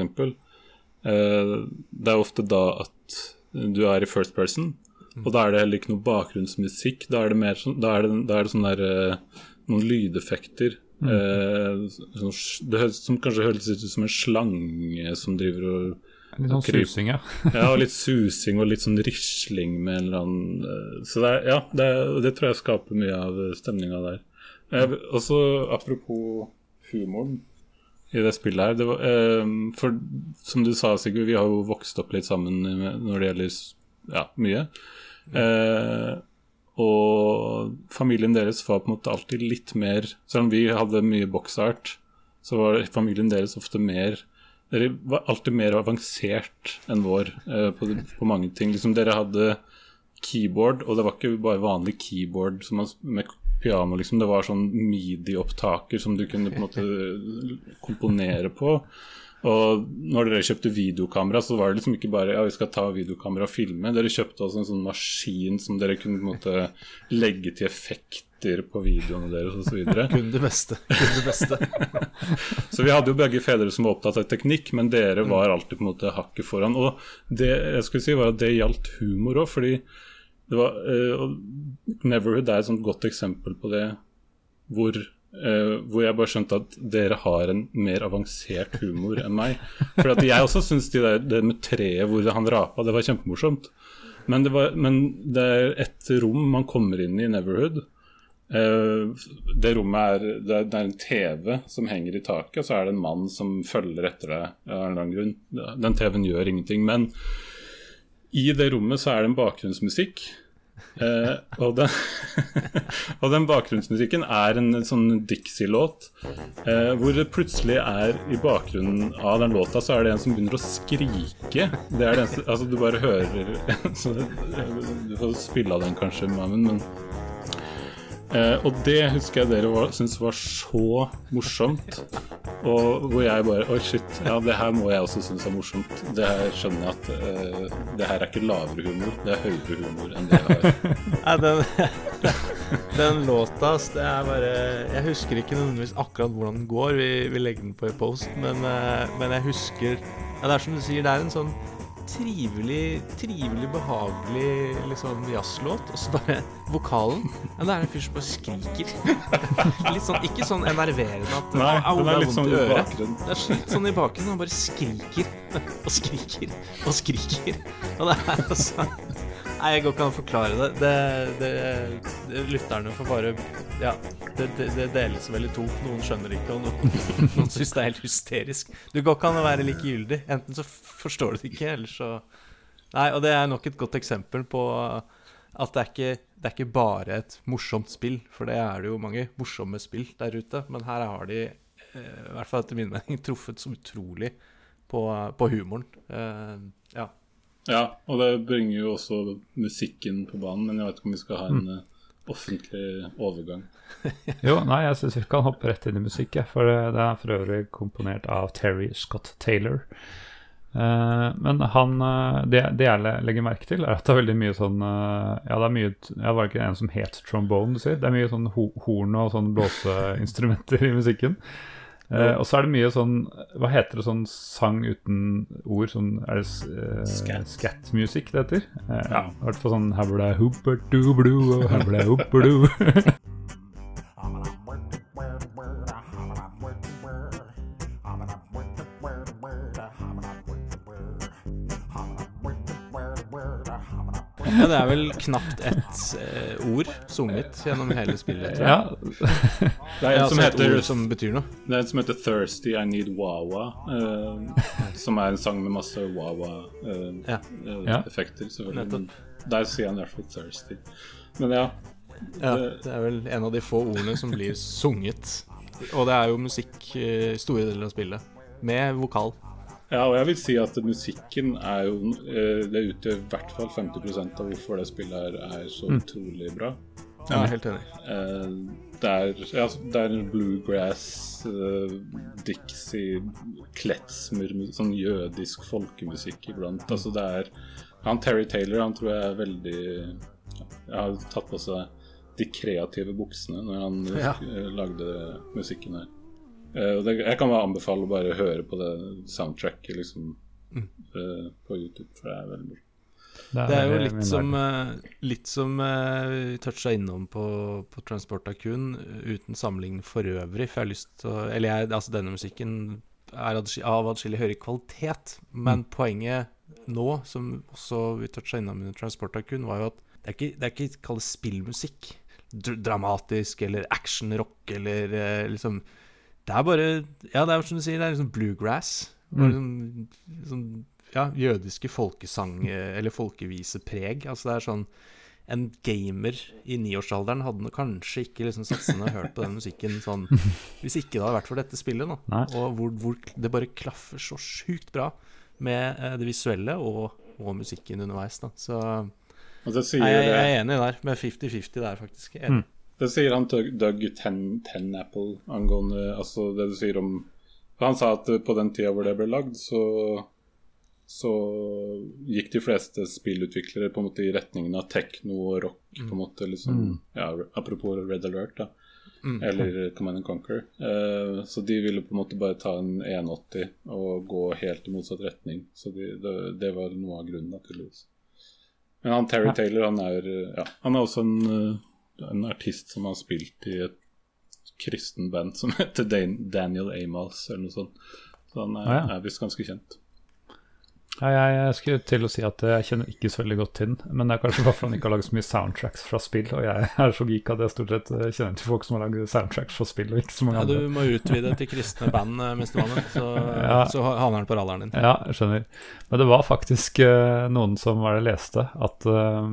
[SPEAKER 3] Eh, det er ofte da at du er i first person, og da er det heller ikke noe bakgrunnsmusikk. Da er det mer sånn Da er det, da er det sånn der eh, Noen lydeffekter. Eh, sånn, det høres, som kanskje høres ut som en slange som driver og
[SPEAKER 2] Litt sånn
[SPEAKER 3] Kryp.
[SPEAKER 2] susing, ja. [LAUGHS]
[SPEAKER 3] ja, og litt susing og litt sånn risling med en eller annen eh, Så det, er, ja, det, det tror jeg skaper mye av stemninga der. Eh, også apropos humoren i det spillet her. Det var, eh, for som du sa, Sigurd, vi har jo vokst opp litt sammen når det gjelder ja, mye. Eh, og familien deres var på en måte alltid litt mer Selv om vi hadde mye boxart, så var familien deres ofte mer dere var alltid mer avansert enn vår eh, på, på mange ting. Liksom, dere hadde keyboard, og det var ikke bare vanlig keyboard man, med piano. Liksom. Det var sånn midi-opptaker som du kunne på en måte komponere på. Og når dere kjøpte videokamera, så var det liksom ikke bare ja, vi skal ta videokamera og filme. Dere kjøpte også en sånn maskin som dere kunne på en måte legge til effekter på videoene deres osv. [LAUGHS]
[SPEAKER 1] Kun det beste. Kun det beste. [LAUGHS]
[SPEAKER 3] Så vi hadde jo begge fedre som var opptatt av teknikk, men dere var alltid på en måte hakket foran. Og det jeg skulle si var at det gjaldt humor òg, fordi det var uh, Neverhood er et sånt godt eksempel på det hvor, eh, hvor jeg bare skjønte at dere har en mer avansert humor enn meg. For at jeg også syns de det med treet hvor han rapa, det var kjempemorsomt. Men det, var, men det er et rom man kommer inn i i Neverhood. Uh, det rommet er det, er det er en TV som henger i taket, og så er det en mann som følger etter deg. av en eller annen grunn. Den TV-en gjør ingenting. Men i det rommet så er det en bakgrunnsmusikk. Eh, og, den, [LAUGHS] og den bakgrunnsmusikken er en sånn Dixie-låt. Eh, hvor det plutselig er i bakgrunnen av den låta så er det en som begynner å skrike. Det er det eneste Altså, du bare hører [LAUGHS] Du får spille av den kanskje, Mamen, men Eh, og det husker jeg dere var, syntes var så morsomt. Og hvor jeg bare Oi, shit. Ja, det her må jeg også synes er morsomt. Det her skjønner jeg at eh, det her er ikke lavere humor, det er høyere humor enn det jeg har. [LAUGHS]
[SPEAKER 1] Nei, den, [LAUGHS] den låta, det er bare Jeg husker ikke nødvendigvis akkurat hvordan den går. Vi, vi legger den på i post, men, eh, men jeg husker ja, Det er som du sier, det er en sånn trivelig, trivelig, behagelig liksom jazzlåt, og så bare vokalen. Ja, det er en fyr som bare skriker. [LAUGHS] litt sånn, ikke sånn enerverende at
[SPEAKER 3] Nei,
[SPEAKER 1] au,
[SPEAKER 3] den
[SPEAKER 1] det
[SPEAKER 3] er litt sånn
[SPEAKER 1] i
[SPEAKER 3] bakgrunnen.
[SPEAKER 1] Det er litt sånn i bakgrunnen. Han bare skriker [LAUGHS] og skriker og skriker. Og det er altså Nei, jeg går ikke an å forklare det. Det, det, det Lytterne får bare Ja, det, det, deles vel i to. Noen skjønner ikke, og noen, noen syns det er helt hysterisk. Du går ikke an å være likegyldig. Enten så forstår du det ikke, eller så Nei, og det er nok et godt eksempel på at det er ikke, det er ikke bare et morsomt spill, for det er det jo mange morsomme spill der ute. Men her har de, eh, i hvert fall etter min mening, [LAUGHS] truffet så utrolig på, på humoren. Eh, ja.
[SPEAKER 3] Og det bringer jo også musikken på banen, men jeg vet ikke om vi skal ha en mm. offentlig overgang. [LAUGHS]
[SPEAKER 2] Jo, nei, jeg syns vi kan hoppe rett inn i musikk, for det er for øvrig komponert av Terry Scott Taylor. Eh, men han eh, det, det jeg legger merke til, er at det er veldig mye sånn eh, Ja, det er mye Jeg Var ikke en som het trombone, du sier? Det er mye sånn horn og sånn blåseinstrumenter i musikken. Eh, og så er det mye sånn Hva heter det sånn sang uten ord? Sånn, er det uh,
[SPEAKER 3] Scat.
[SPEAKER 2] scat-musikk det heter? Uh, ja, i hvert fall sånn habla hubba-dubba-doo og habla hubba-doo. [LAUGHS] [LAUGHS]
[SPEAKER 1] Ja, det er vel knapt ett eh, ord sunget gjennom hele spillet. tror jeg.
[SPEAKER 2] Ja,
[SPEAKER 3] Det er en som
[SPEAKER 1] altså et
[SPEAKER 3] heter
[SPEAKER 1] ord som betyr noe.
[SPEAKER 3] Det er en som heter 'Thirsty I Need Wawa', eh, som er en sang med masse Wawa-effekter. selvfølgelig
[SPEAKER 1] ja.
[SPEAKER 3] ja. Der sier han i hvert fall 'thirsty'. Men ja.
[SPEAKER 1] Ja,
[SPEAKER 3] Det-
[SPEAKER 1] det er vel en av de få ordene som blir sunget. Og det er jo musikk i store deler av spillet, med vokal.
[SPEAKER 3] Ja, og jeg vil si at musikken er jo eh, Det utgjør i hvert fall 50% av hvorfor det spillet her er så utrolig bra.
[SPEAKER 1] Jeg er helt enig.
[SPEAKER 3] Eh, det er, ja, det er bluegrass, uh, Dixie, kletsmer, sånn jødisk folkemusikk iblant. Altså det er Han Terry Taylor han tror jeg er veldig Jeg har tatt på seg de kreative buksene når han
[SPEAKER 1] Ja.
[SPEAKER 3] eh, lagde musikken her. Eh, det, jeg kan bare anbefale å bare høre på det soundtracket liksom, eh, på YouTube, for det er veldig morsomt.
[SPEAKER 1] Det er jo litt som, eh, litt som eh, vi toucha innom på, på Transport Akun, uten sammenligning for øvrig. For jeg har lyst til å Eller jeg, altså denne musikken er av adskillig høyere kvalitet. Men poenget nå, som også vi toucha innom under Transport Akun, var jo at det er ikke, det er ikke kall spillmusikk. Dr dramatisk eller actionrock eller eh, liksom Det er bare Ja, det er som du sier, det er liksom bluegrass. Mm. sånn, sånn ja, jødiske folkesang- eller folkevisepreg. Altså det er sånn En gamer i niårsalderen hadde kanskje ikke liksom satt seg ned og hørt på den musikken sånn [LAUGHS] hvis ikke det hadde vært for dette spillet.
[SPEAKER 2] Nei.
[SPEAKER 1] Og hvor, hvor det bare klaffer så sjukt bra med eh, det visuelle og, og musikken underveis. Da. Så
[SPEAKER 3] sier,
[SPEAKER 1] jeg, jeg er enig der, med 50-50 der, faktisk. Enig. er Enig.
[SPEAKER 3] Det sier han Doug, Ten, Tenapple angående altså det du sier om Han sa at eh, på den tida hvor det ble lagd, så så gikk de fleste spillutviklere på en måte i retningen av tekno og rock. på en måte liksom, ja, Apropos Red Alert, da.
[SPEAKER 1] Mm.
[SPEAKER 3] Eller Command and Conquer. Uh, så de ville på en måte bare ta en 180 og gå helt i motsatt retning. Så de, det, det var noe av grunnen, naturligvis. Men han Terry Taylor, han er, ja, han er også en, eh, en artist som har spilt i et kristen band som [LAUGHS] heter Dan Daniel Amos, eller noe sånt. Så han er,
[SPEAKER 2] Ah, ja.
[SPEAKER 3] er visst ganske kjent.
[SPEAKER 2] Ja, jeg, jeg skulle til å si at jeg kjenner ikke så veldig godt til den. Men det er kanskje bare fordi han ikke har laget så mye soundtracks fra spill. Og jeg er så geek at jeg stort sett eh, kjenner til folk som har laget soundtracks fra spill, og ikke så mange
[SPEAKER 1] Ja,
[SPEAKER 2] andre.
[SPEAKER 1] du må utvide til kristne band, eh, Mestermannen, så, [LAUGHS]
[SPEAKER 2] Ja.
[SPEAKER 1] så havner den på radaren din.
[SPEAKER 2] Ja, jeg skjønner. Men det var faktisk uh, noen som var det leste, at eh,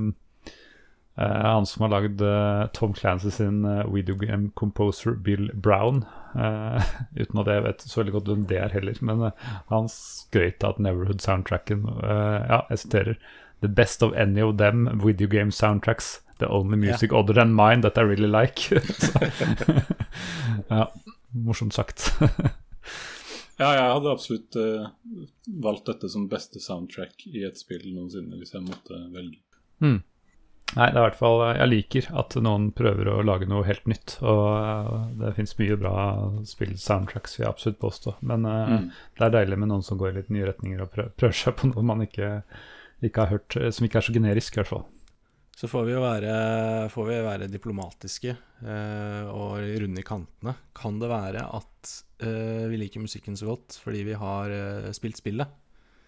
[SPEAKER 2] han som har lagd eh, Tom Clancy sin uh, videogame composer Bill Brown eh, [LAUGHS] Uten at jeg vet så veldig godt hvem det er heller, men eh, han skrøt av at Neverhood-soundtracken eh, Ja, jeg siterer The best of any of them video game soundtracks. The only music other than mine that I really like. [LAUGHS] [LAUGHS] Ja, morsomt sagt.
[SPEAKER 3] Ja, jeg hadde absolutt uh, valgt dette som beste soundtrack i et spill noensinne, hvis jeg måtte velge.
[SPEAKER 2] Nei, det er i hvert fall Jeg liker at noen prøver å lage noe helt nytt. Og eh, det fins mye bra spill-soundtracks, vil jeg absolutt påstå. Men eh,
[SPEAKER 3] Mm.
[SPEAKER 2] det er deilig med noen som går i litt nye retninger og prøver, seg på noe man ikke, ikke har hørt, eh, som ikke er så generisk, i hvert fall.
[SPEAKER 1] Så får vi jo være, får vi være diplomatiske eh, og runde i kantene. Kan det være at eh, vi liker musikken så godt fordi vi har eh, spilt spillet?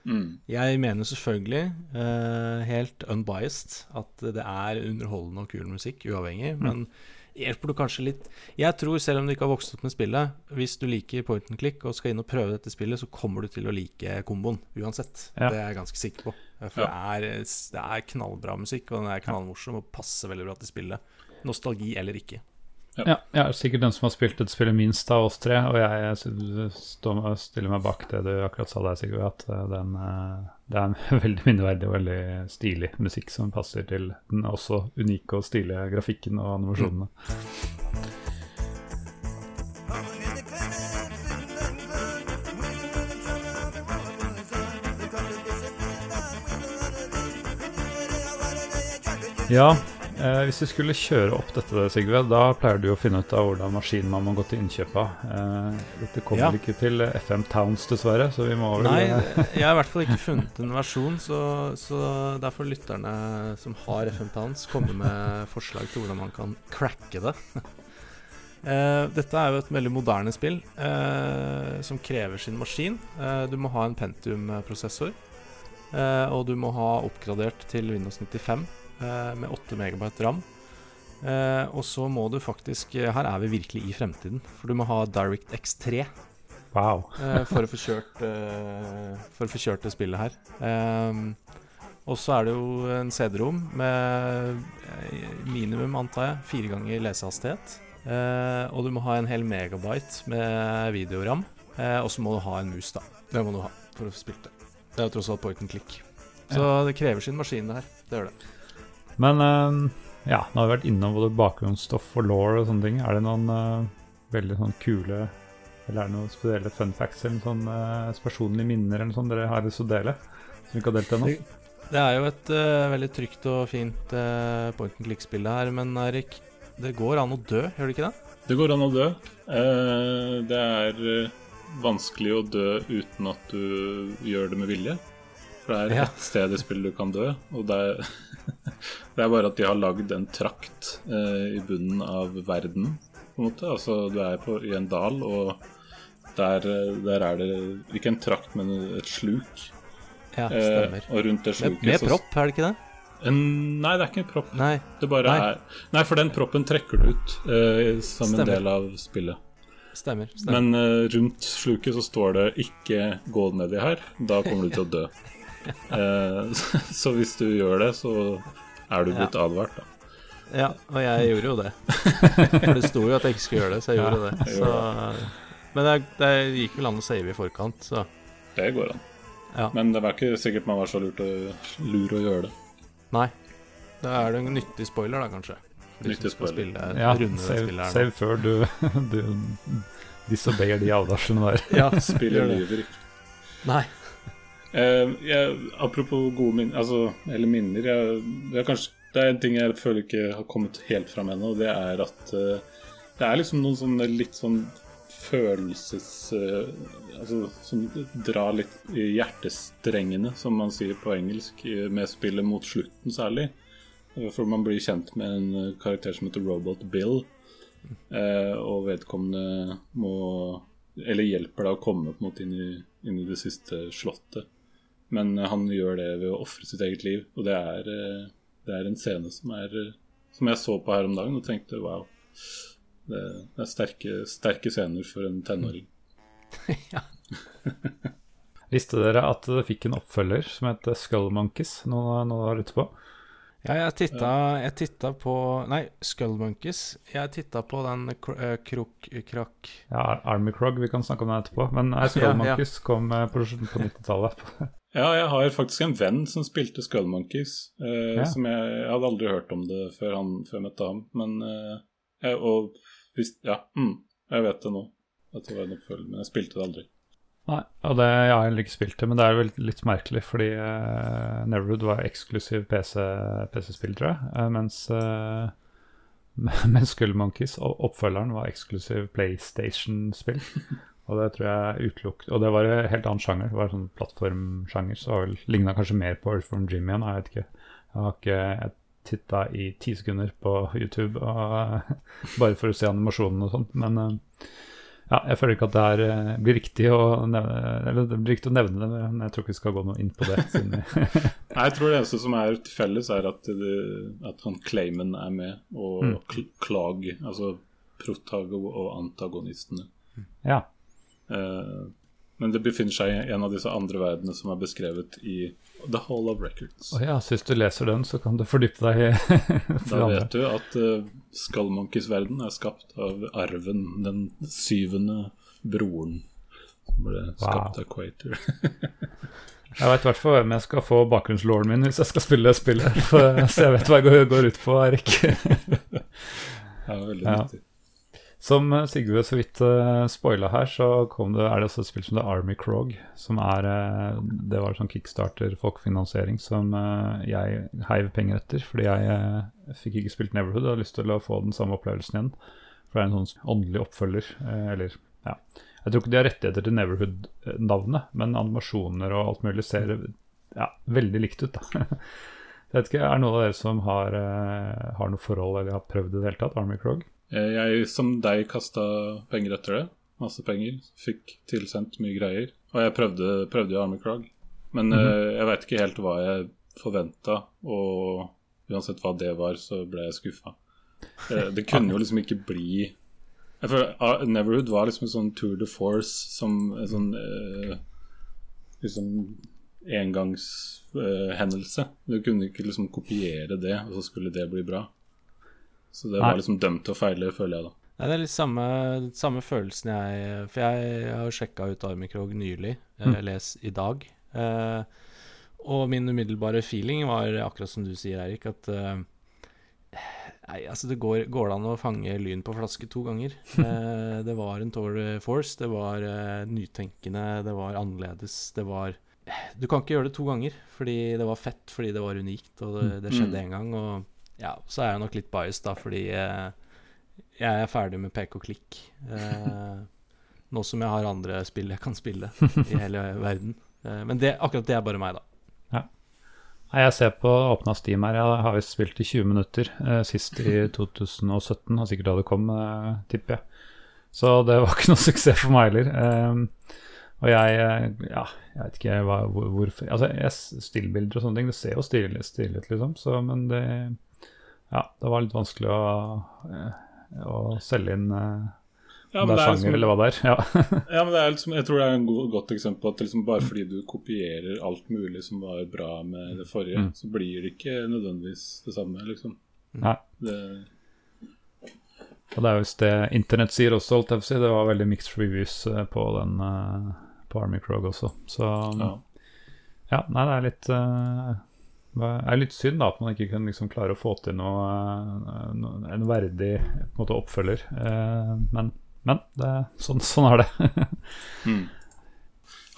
[SPEAKER 3] Mm.
[SPEAKER 1] Jeg mener selvfølgelig, uh, helt unbiased, at det er underholdende og kul musikk, uavhengig. Men hjelper du kanskje litt Jeg tror, selv om du ikke har vokst opp med spillet, hvis du liker point and click og skal inn og prøve dette spillet, så kommer du til å like komboen uansett.
[SPEAKER 2] Ja.
[SPEAKER 1] Det er jeg ganske sikker på. For det, er, det er knallbra musikk, og den er knallmorsom og passer veldig bra til spillet. Nostalgi eller ikke.
[SPEAKER 2] Ja, jeg er sikkert den som har spilt et spillet minst av oss tre, og jeg stiller meg bak det du akkurat sa der, Sigurd, at eh, den, eh, det er en [LAUGHS] veldig minneverdig og veldig stilig musikk som passer til den også unike og stilige grafikken og animasjonene. Ja, eh, hvis vi skulle kjøre opp dette, Sigve, da pleier du å finne ut av hvordan maskinen man må gå til innkjøp av. Eh, dette kommer
[SPEAKER 1] Ja.
[SPEAKER 2] ikke til FM Towns, dessverre, så vi må vel
[SPEAKER 1] Nei, jeg har i hvert fall ikke funnet en versjon, så, så derfor lytterne som har FM Towns, komme med forslag til hvordan man kan cracke det. Eh, dette er jo et veldig moderne spill eh, som krever sin maskin. Eh, du må ha en Pentium-prosessor, eh, og du må ha oppgradert til Windows 95 eh, med 8 megabyte ram. Eh, og så må du faktisk eh, Her er vi virkelig i fremtiden. For du må ha DirectX 3
[SPEAKER 2] Wow.
[SPEAKER 1] eh, for, å få kjørt, eh, for å få kjørt det spillet her. Eh, og så er det jo en CD-rom med eh, minimum, antar jeg, fire ganger lesehastighet. Eh, og du må ha en hel megabyte med videoram. Eh, og så må du ha en mus, da. Det må du ha for å få spilt det. Det er jo tross alt point and click. Så det krever sin maskin, det her. Det gjør det.
[SPEAKER 2] Men eh, ja, nå har vi vært innom både bakgrunnsstoff og law og sånne ting. Er det noen uh, veldig sånn kule Eller er det noen spesielle fun facts eller sånn uh, personlige minner eller sånt dere har lyst til å dele? Som vi ikke har delt ennå?
[SPEAKER 1] Det er jo et uh, veldig trygt og fint uh, point and click-spill her, men Erik, det går an å dø, gjør det ikke det?
[SPEAKER 3] Det går an å dø. Eh, det er vanskelig å dø uten at du gjør det med vilje. For det er
[SPEAKER 1] Ja.
[SPEAKER 3] ett sted i spillet du kan dø, og det er, [LAUGHS] det er bare at de har lagd en trakt eh, i bunnen av verden, på en måte. Altså, du er på, i en dal, og der, eh, der er det ikke en trakt, men et sluk.
[SPEAKER 1] Ja,
[SPEAKER 3] Eh,
[SPEAKER 1] stemmer.
[SPEAKER 3] og rundt det sluket
[SPEAKER 1] med
[SPEAKER 3] med
[SPEAKER 1] propp, er det ikke det?
[SPEAKER 3] En, nei, det er ikke en propp.
[SPEAKER 1] Nei. Nei.
[SPEAKER 3] Nei, for den proppen trekker du ut eh, som
[SPEAKER 1] Stemmer.
[SPEAKER 3] en del av spillet.
[SPEAKER 1] Stemmer. stemmer.
[SPEAKER 3] Men uh, rundt sluket så står det 'ikke gå nedi her', da kommer du til å dø. [LAUGHS] [LAUGHS] Eh, så, hvis du gjør det, så er du blitt advart, da.
[SPEAKER 1] Ja, og jeg gjorde jo det. [LAUGHS] For det sto jo at jeg ikke skulle gjøre det, så jeg gjorde det. Så, men det, det gikk vel an å save i forkant, så
[SPEAKER 3] Det går an.
[SPEAKER 1] Ja.
[SPEAKER 3] Men det var ikke sikkert man var så lurt å, lur å gjøre det.
[SPEAKER 1] nei. Da er det en nyttig spoiler, da, kanskje.
[SPEAKER 3] Nyttig spoiler.
[SPEAKER 1] Spille,
[SPEAKER 2] Ja, save, save før du, du disobeyer de advarslene der.
[SPEAKER 1] Ja, spiller
[SPEAKER 3] lyver ikke.
[SPEAKER 1] Nei.
[SPEAKER 3] Eh, jeg, apropos gode minner, altså, eller minner jeg, det, er kanskje, det er en ting jeg føler ikke har kommet helt fram ennå, det er at uh, det er liksom noen sånne litt sånn følelses... Uh, altså som drar litt i hjertestrengene, som man sier på engelsk, med spillet mot slutten særlig. For man blir kjent med en karakter som heter Robot Bill, og vedkommende må Eller hjelper deg å komme på en måte inn i, inn i det siste slottet. Men han gjør det ved å ofre sitt eget liv, og det er, eh, det er en scene som er eh, Som jeg så på her om dagen og tenkte wow. Det, er sterke, sterke scener for en tenåring. [LAUGHS]
[SPEAKER 2] Visste dere at det fikk en oppfølger som het Skull Monkeys? Noe, noe har ute på?
[SPEAKER 1] Ja, jeg titta, jeg titta på Nei, Skull Monkeys. Jeg titta på den eh, krok... Krakk
[SPEAKER 2] Ja, Army Krog, vi kan snakke om den etterpå. Men [LAUGHS] Skull
[SPEAKER 1] Ja, ja.
[SPEAKER 2] Kom på, på 90-tallet. [LAUGHS]
[SPEAKER 3] Ja, jeg har faktisk en venn som spilte Skull Monkeys. Eh,
[SPEAKER 2] Ja.
[SPEAKER 3] som jeg, jeg hadde aldri hørt om det før, han, før jeg møtte ham. Men eh, jeg, Og hvis Ja, mm, jeg vet det nå. At det var en oppfølger, men jeg spilte det aldri.
[SPEAKER 2] Nei, og det, jeg har heller ikke spilt det, men det er vel litt merkelig, fordi eh, Neverwood var eksklusiv PC-spill, PC tror jeg, eh, mens, eh, [LAUGHS] mens Skull Monkeys, og oppfølgeren, var eksklusiv PlayStation-spill. [LAUGHS] og det tror jeg utelukket Og det var en helt annen sjanger, det var en sånn plattformsjanger, så ligna kanskje mer på Earthworm Jim igjen, jeg vet ikke. Jeg har ikke jeg titta i ti sekunder på YouTube og, [LAUGHS] bare for å se animasjonen og sånt, men eh, ja, jeg føler ikke at det er, eh, blir riktig å nevne Eller det blir riktig å nevne det, men jeg tror ikke vi skal gå noe inn på det. [LAUGHS] [LAUGHS]
[SPEAKER 3] Nei, Jeg tror det eneste som er felles, er at, det, at han Clayman er med, og
[SPEAKER 2] Mm.
[SPEAKER 3] Klag, altså protago og antagonistene.
[SPEAKER 2] ja.
[SPEAKER 3] Eh, men det befinner seg i en av disse andre verdenene som er beskrevet i The Hall of Records.
[SPEAKER 2] Oh ja, så hvis du leser den, så kan du fordype deg i [LAUGHS]
[SPEAKER 3] Da vet du at uh, Skullmonkeys verden er skapt av arven, den syvende broren. Som ble skapt av Quater. [LAUGHS]
[SPEAKER 2] Jeg veit i hvert fall hvem jeg skal få bakgrunnslåren min hvis jeg skal spille det spillet. For, så jeg vet hva jeg går, går ut på, Erik.
[SPEAKER 3] det er veldig
[SPEAKER 2] Ja.
[SPEAKER 3] nyttig.
[SPEAKER 2] Som eh, Sigve så vidt uh, spoila her, så det, er det også et spill som The Army Krog. Som er uh, Det var sånn kickstarter-folkefinansiering som uh, jeg heiv penger etter. Fordi jeg uh, fikk ikke spilt Neverhood og hadde lyst til å få den samme opplevelsen igjen. For det er en sånn åndelig oppfølger. eh, eller, ja. Jeg tror ikke de har rettigheter til Neverhood-navnet, men animasjoner og alt mulig ser ja, veldig likt ut. da. [LAUGHS] Jeg vet ikke, Er det noen av dere som har, eh, har noe forhold eller har prøvd det i det hele tatt? Army Krog?
[SPEAKER 3] Eh, Jeg som deg kasta penger etter det. Masse penger. Fikk tilsendt mye greier. Og jeg prøvde, prøvde jo Army Krog. Men
[SPEAKER 2] mm
[SPEAKER 3] -hmm. jeg veit ikke helt hva jeg forventa, og uansett hva det var, så ble jeg skuffa. Det, det kunne jo liksom ikke bli jeg føler, uh, Neverhood var liksom en sånn tour de force som en sånn eh, liksom engangshendelse. Eh, du kunne ikke liksom kopiere det, og så skulle det bli bra. Så det var liksom dømt til å feile, føler jeg da.
[SPEAKER 1] Nei, det er litt samme, samme følelsen jeg For jeg, har har sjekka ut Armikrog nylig, mm. les i dag. Eh, og min umiddelbare feeling var akkurat som du sier, Eirik, at eh, Nei, altså det går, går det an å fange lyn på flaske to ganger. [LAUGHS] Eh, det var en Tour Force, det var eh, nytenkende, det var annerledes, det var Du kan ikke gjøre det to ganger, fordi det var fett, fordi det var unikt, og det, det skjedde én mm. gang. Og ja, så er jeg nok litt biased, da, fordi eh, jeg er ferdig med pek og klikk. Eh, nå som jeg har andre spill jeg kan spille i hele verden. Eh, men det, akkurat det er bare meg, da. Ja.
[SPEAKER 2] Jeg ser på åpna Steam her. Jeg har visst spilt i 20 minutter eh, sist i [LAUGHS] 2017. Og sikkert da det kom, eh, tipper jeg. Så det var ikke noe [LAUGHS] suksess for meg heller. Eh, og jeg Ja, jeg vet ikke hva, hvorfor Altså, jeg, stillbilder og sånne ting, det ser jo stilig ut, liksom. Så, men det Ja, det var litt vanskelig å eh, å selge inn uh, ja, det er sjanger, liksom, eller hva det er. Ja. [LAUGHS]
[SPEAKER 3] ja, men det er liksom, Jeg tror det er et god, godt eksempel på at liksom bare fordi du kopierer alt mulig som var bra med det forrige, mm. så blir det ikke nødvendigvis det samme, liksom.
[SPEAKER 2] Nei. Det, og det er visst det Internett sier også, holdt jeg på å si. Det var veldig mixed reviews eh, på den på Army Krog også. Så ja. ja. nei, det er litt uh, det er litt synd da at man ikke kunne liksom klare å få til noe, noe, en verdig en måte, oppfølger. Eh, men, men det, sånn, sånn, er det. [LAUGHS] mm.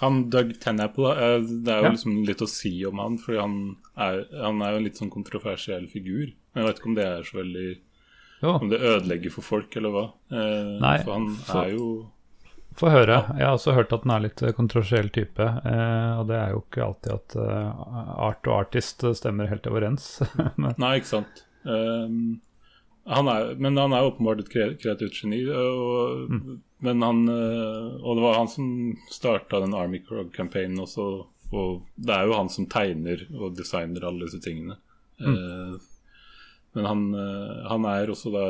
[SPEAKER 3] Han Doug Tenapple, eh, det er jo ja. liksom litt å si om han, for han er, han er jo en litt sånn kontroversiell figur. Men jeg vet ikke om det er så veldig jo. Om det ødelegger for folk, eller hva. Nei, for han er jo
[SPEAKER 2] få høre. Jeg har også hørt at den er litt eh, kontroversiell type. Eh, og det er jo ikke alltid at eh, art og artist stemmer helt overens. [LAUGHS]
[SPEAKER 3] Nei, ikke sant. Um, han er, men han er åpenbart et kreativt geni. Og, mm. men han, og det var han som starta den Army Crog-campaignen også. Og det er jo han som tegner og designer alle disse tingene. Mm. Uh, men han, han, er også da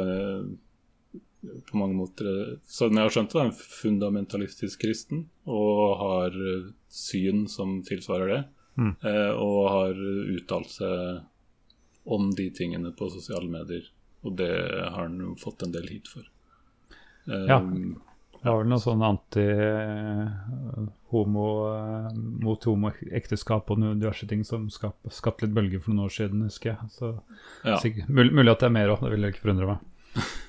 [SPEAKER 3] på mange måter Sånn jeg har skjønt det, er en fundamentalistisk kristen og har eh, syn som tilsvarer det. Mm. Eh, og har uttalt seg om de tingene på sosiale medier. Og det har han jo fått en del hit for.
[SPEAKER 2] Eh, ja. Det var vel noe sånn anti-homo mot mot homoekteskap og noen diverse ting som skapte skap litt bølger for noen år siden, husker jeg. Så ja. sikkert, mulig, mulig, at det er mer òg, det vil jeg ikke forundre meg. [LAUGHS]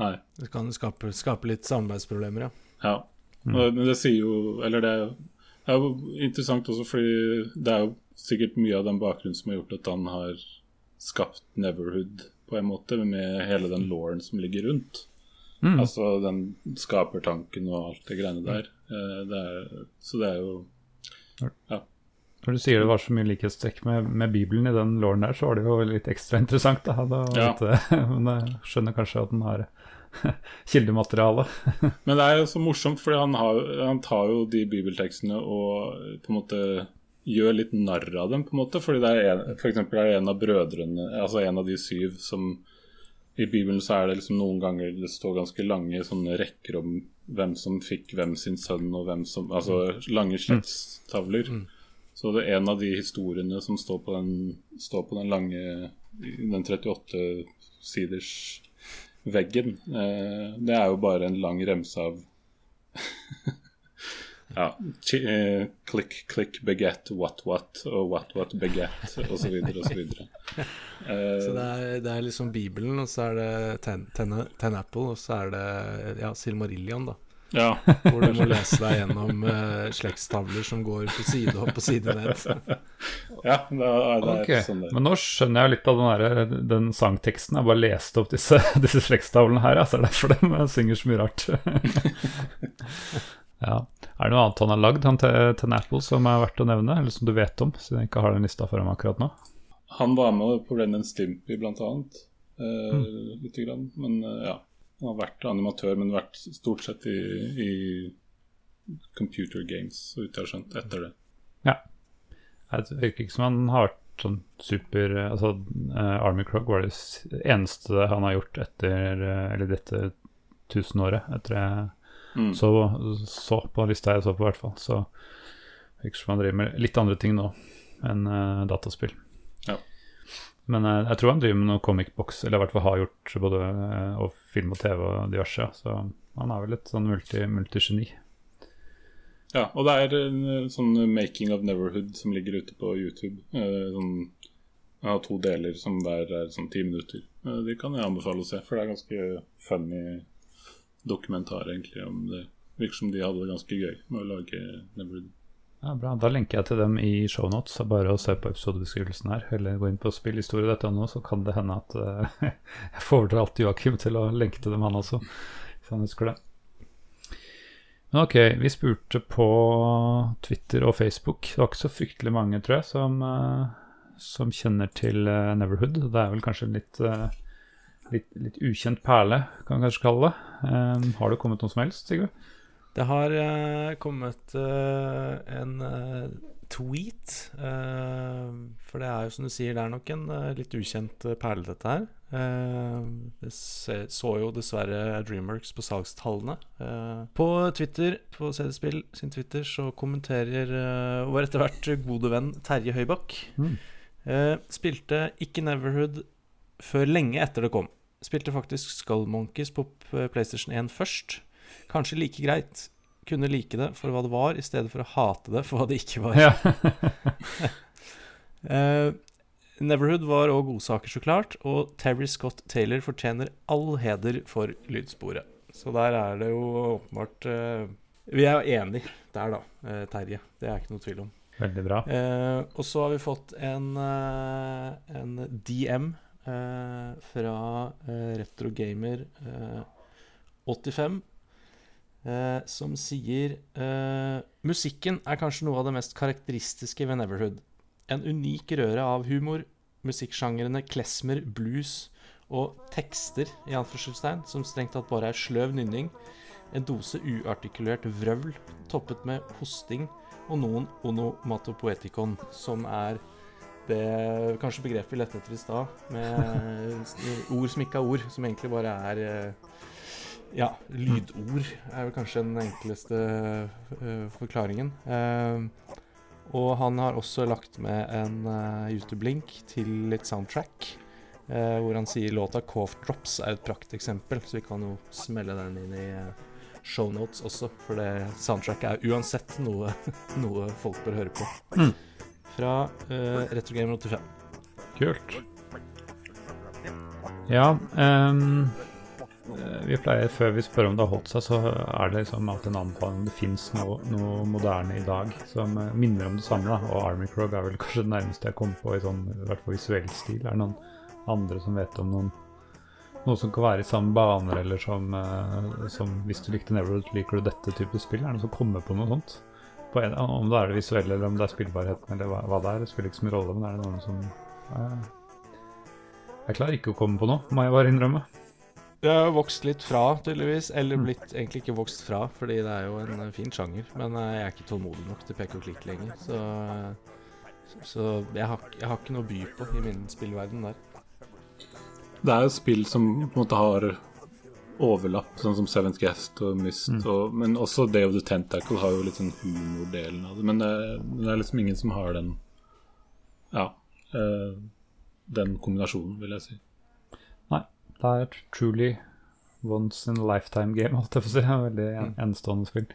[SPEAKER 3] Nei.
[SPEAKER 1] Det kan skape, skape litt samarbeidsproblemer, ja.
[SPEAKER 3] Ja, mm. men det sier jo Eller det er, det er, jo interessant også fordi det er jo sikkert mye av den bakgrunnen som har gjort at han har skapt Neverhood på en måte, med hele den lauren som ligger rundt. Mm. Altså den skapertanken og alt det greiene der. Eh, det er, så det er jo Ja.
[SPEAKER 2] Når du sier det var så mye likhetstrekk med, med, Bibelen i den lauren der, så var det jo litt ekstra interessant. Da. da ja. [LAUGHS] men jeg skjønner kanskje at den har [LAUGHS] kildemateriale. [LAUGHS]
[SPEAKER 3] Men det er jo så morsomt, for han, han, tar jo de bibeltekstene og på en måte gjør litt narr av dem, på en måte. Fordi det er en, for eksempel er det en av brødrene, altså en av de syv, som I Bibelen så er det liksom noen ganger det står ganske lange sånne rekker om hvem som fikk hvem sin sønn, og hvem som Altså lange slektstavler. Mm. Så det er en av de historiene som står på den, står på den lange Den 38 siders veggen. Eh, det er jo bare en lang remse av [LAUGHS] ja, eh, Klikk, klikk, beget, what, what, og what, what, beget, osv. osv.
[SPEAKER 1] Uh, så det er, det er liksom Bibelen, og så er det ten, ten, ten Apple, og så er det ja, Silmarillion, da.
[SPEAKER 3] Ja. [LAUGHS]
[SPEAKER 1] Hvor du må lese deg gjennom uh, slektstavler som går på side opp og side ned.
[SPEAKER 3] ja, det er, det er
[SPEAKER 2] okay. sånn det. Men nå skjønner jeg litt av den, der, den sangteksten. Jeg bare leste opp disse, [LAUGHS] disse slektstavlene her. Altså, det er derfor de synger så mye rart. [LAUGHS] ja. Er det noe annet han har lagd, han til, til Apple, som er verdt å nevne? Eller som du vet om, siden jeg ikke har den lista foran meg akkurat nå?
[SPEAKER 3] Han var med på Ren Stimpy, blant annet. Uh, mm. Lite grann. Men uh, ja. Han har vært animatør, men vært stort sett i, i computer games, så vidt jeg har skjønt, etter det.
[SPEAKER 2] Ja. Det virker ikke som han har vært sånn super Altså uh, Army Krog var det eneste han har gjort etter uh, Eller dette tusenåret, etter jeg mm. så, så, på lista jeg så på, i hvert fall. Så virker som han driver med litt andre ting nå enn uh, dataspill. Men jeg, jeg tror han driver med noe comic box, eller i hvert fall har gjort både uh, og film og TV og diverse. Så han er vel et sånn multigeni. Multi
[SPEAKER 3] ja, og det er en sånn 'Making of Neverhood' som ligger ute på YouTube. Sånn, jeg har to deler som hver er sånn ti minutter. De kan jeg anbefale å se, for det er ganske funny dokumentar egentlig om det. Virker som de hadde det ganske gøy med å lage Neverhood.
[SPEAKER 2] Ja, bra. Da lenker jeg til dem i shownotes. Bare å se på episodebeskrivelsen her. Eller gå inn på spillhistorie.no, så kan det hende at uh, [LAUGHS] jeg fordrer alltid Joakim til å lenke til dem, han også. Hvis han husker det. Men ok, vi spurte på Twitter og Facebook. Det var ikke så fryktelig mange, tror jeg, som, uh, som kjenner til uh, Neverhood. Det er vel kanskje litt litt, litt, ukjent perle, kan man kanskje kalle det. Um, har det kommet noe som helst, Sigurd?
[SPEAKER 1] Det har uh, kommet uh, en uh, tweet. for det er jo som du sier, det er nok en litt ukjent perle, dette her. det så jo dessverre Dreamworks på salgstallene. på Twitter, på CD-spill sin Twitter, så kommenterer vår etter hvert gode venn Terje Høybakk. Mm. spilte ikke Neverhood før lenge etter det kom. Spilte faktisk Skull Monkeys på PlayStation 1 først. Kanskje like greit. Kunne like det for hva det var, i stedet for å hate det for hva det ikke var. Ja. uh, [LAUGHS] Neverhood var òg godsaker, så klart, og Terry Scott Taylor fortjener all heder for lydsporet. Så der er det jo åpenbart uh, Vi er jo enige der, da, uh, Terje. Det er ikke noe tvil om.
[SPEAKER 2] Veldig bra.
[SPEAKER 1] og så har vi fått en, en DM fra Retrogamer 85 eh, som sier eh, Musikken er kanskje noe av det mest karakteristiske ved Neverhood. En unik røre av humor, musikksjangrene klesmer, blues og tekster i anførselstegn, som strengt tatt bare er sløv nynning, en dose uartikulert vrøvl toppet med hosting og noen onomatopoetikon, som er det kanskje begrepet vi lette etter i stad, med [LAUGHS] ord som ikke er ord, som egentlig bare er eh, ja, lydord er vel kanskje den enkleste uh, forklaringen. Uh, og han har også lagt med en uh, YouTube-link til litt soundtrack. hvor han sier låta 'Cough Drops' er et prakteksempel, så vi kan jo smelle den inn i shownotes også. For det soundtracket er uansett noe, [LAUGHS] noe folk bør høre på. Mm. Fra uh, Retrogamer 85.
[SPEAKER 2] Kult. Ja um vi pleier, Før vi spør om det har holdt seg, så er det liksom alltid en anbefaling om det fins noe, noe, moderne i dag som eh, minner om det samme. da, Og Army Krog er vel kanskje det nærmeste jeg kommer på i sånn, i hvert fall visuell stil. Er det noen andre som vet om noen noe som kan være i samme baner, eller som, uh, som hvis du likte Neverwood, liker du dette type spill? Er det noen som kommer på noe sånt? På en, om det er det visuelle, eller om det er spillbarheten, eller hva, hva det er. Det spiller ikke så mye rolle, men er det noen som eh, Jeg klarer ikke å komme på noe, må jeg bare innrømme.
[SPEAKER 1] Det har vokst litt fra, tydeligvis. Eller mm. blitt egentlig ikke vokst fra, fordi det er jo en fin sjanger. Men eh, jeg er ikke tålmodig nok til pek og klikk lenger. Så, så jeg, har, jeg, har, ikke noe å by på i min spillverden der.
[SPEAKER 3] Det er jo spill som på en måte har overlapp, sånn som Seventh Guest og Myst. Mm. Og, men også Day of the Tentacle har jo litt sånn humordelen av det. Men det, det, er liksom ingen som har den Ja. Øh, den kombinasjonen, vil jeg si.
[SPEAKER 2] Det er et truly once in a lifetime game, holdt jeg på å si. [LAUGHS] Veldig en, mm. enestående spill.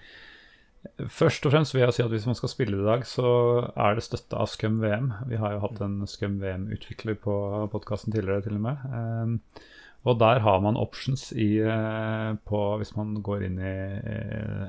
[SPEAKER 2] Først og fremst vil jeg si at hvis man skal spille det i dag, så er det støtte av Scum VM. Vi har jo hatt en Scum VM-utvikler på podkasten tidligere, til og med. Um, og der har man options i, eh, på Hvis man går inn i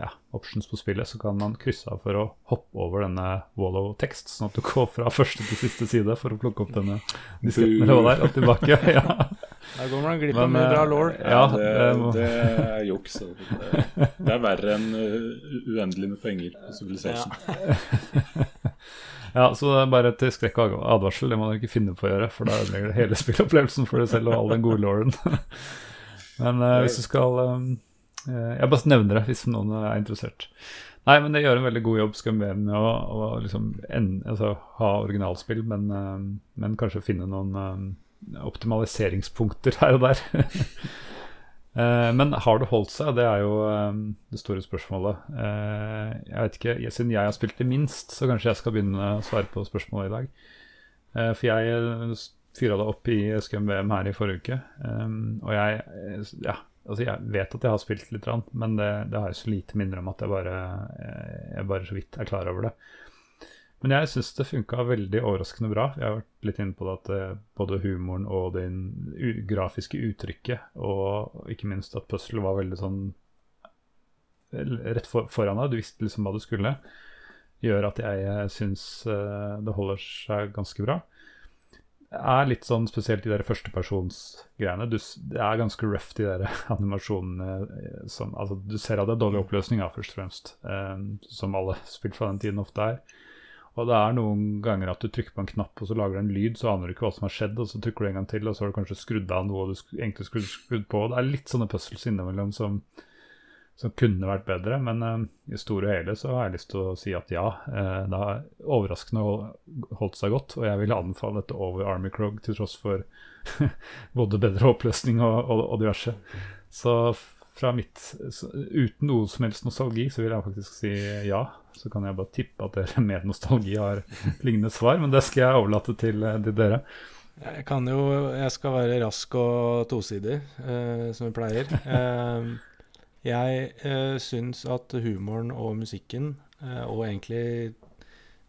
[SPEAKER 2] ja, options på spillet, så kan man krysse av for å hoppe over denne wall of text, sånn at du går fra [LAUGHS] første til siste side for å plukke opp denne disketten eller hva det er, og tilbake. [LAUGHS] ja.
[SPEAKER 1] Der går man glipp av mye bra lår.
[SPEAKER 3] Ja, det, det, er juks. Det, det, er verre enn uendelig med penger på Civilization.
[SPEAKER 2] Ja. [LAUGHS] ja, så det er bare til skrekk og advarsel. Det må du ikke finne på å gjøre, for da ødelegger det hele [LAUGHS] spillopplevelsen for deg selv og all den gode låren. [LAUGHS] Men uh, hvis du skal um, Jeg bare nevner det hvis noen er interessert. Nei, men det gjør en veldig god jobb skal med å, å liksom en, altså, ha originalspill, men, uh, men, kanskje finne noen uh, optimaliseringspunkter her og der. uh, [LAUGHS] men har det holdt seg? Det er jo det store spørsmålet. jeg vet ikke, Siden jeg har spilt det minst, så kanskje jeg skal begynne å svare på spørsmålet i dag. for jeg fyra det opp i SKMVM her i forrige uke, og jeg ja, Altså, jeg vet at jeg har spilt litt, men det, det har jeg så lite minner om at jeg bare, jeg bare så vidt er klar over det. Men jeg syns det funka veldig overraskende bra. Jeg har vært litt inne på det at eh, både humoren og det grafiske uttrykket, og ikke minst at puzzle var veldig sånn rett for, foran deg, du visste liksom hva du skulle, gjør at jeg syns eh, det holder seg ganske bra er litt sånn spesielt de der førstepersonsgreiene. Det er ganske rough, de der [LAUGHS] animasjonene. Eh, som, altså, du ser at det er dårlig oppløsning, ja, først og fremst. Um, som alle spill fra den tiden ofte er. Og det er noen ganger at du trykker på en knapp, og så lager du en lyd, så aner du ikke hva som har skjedd, og så trykker du en gang til, og så har du kanskje skrudd av noe du egentlig skulle skrudd på. Det er litt sånne puzzles innimellom som som kunne vært bedre. Men uh, i store og hele så har jeg lyst til å si at ja, uh, det har overraskende holdt seg godt. Og jeg vil anbefale dette over Army Krog til tross for [LAUGHS] både bedre oppløsning og, og, og, diverse. Så fra mitt Uten noe som helst nostalgi, så vil jeg faktisk si ja. Så kan jeg bare tippe at dere [LAUGHS] med nostalgi har lignende svar, men det skal jeg overlate til, De til dere.
[SPEAKER 1] Jeg kan jo Jeg skal være rask og tosidig, som vi pleier. [LAUGHS] Jeg eh, syns at humoren og musikken, eh, og egentlig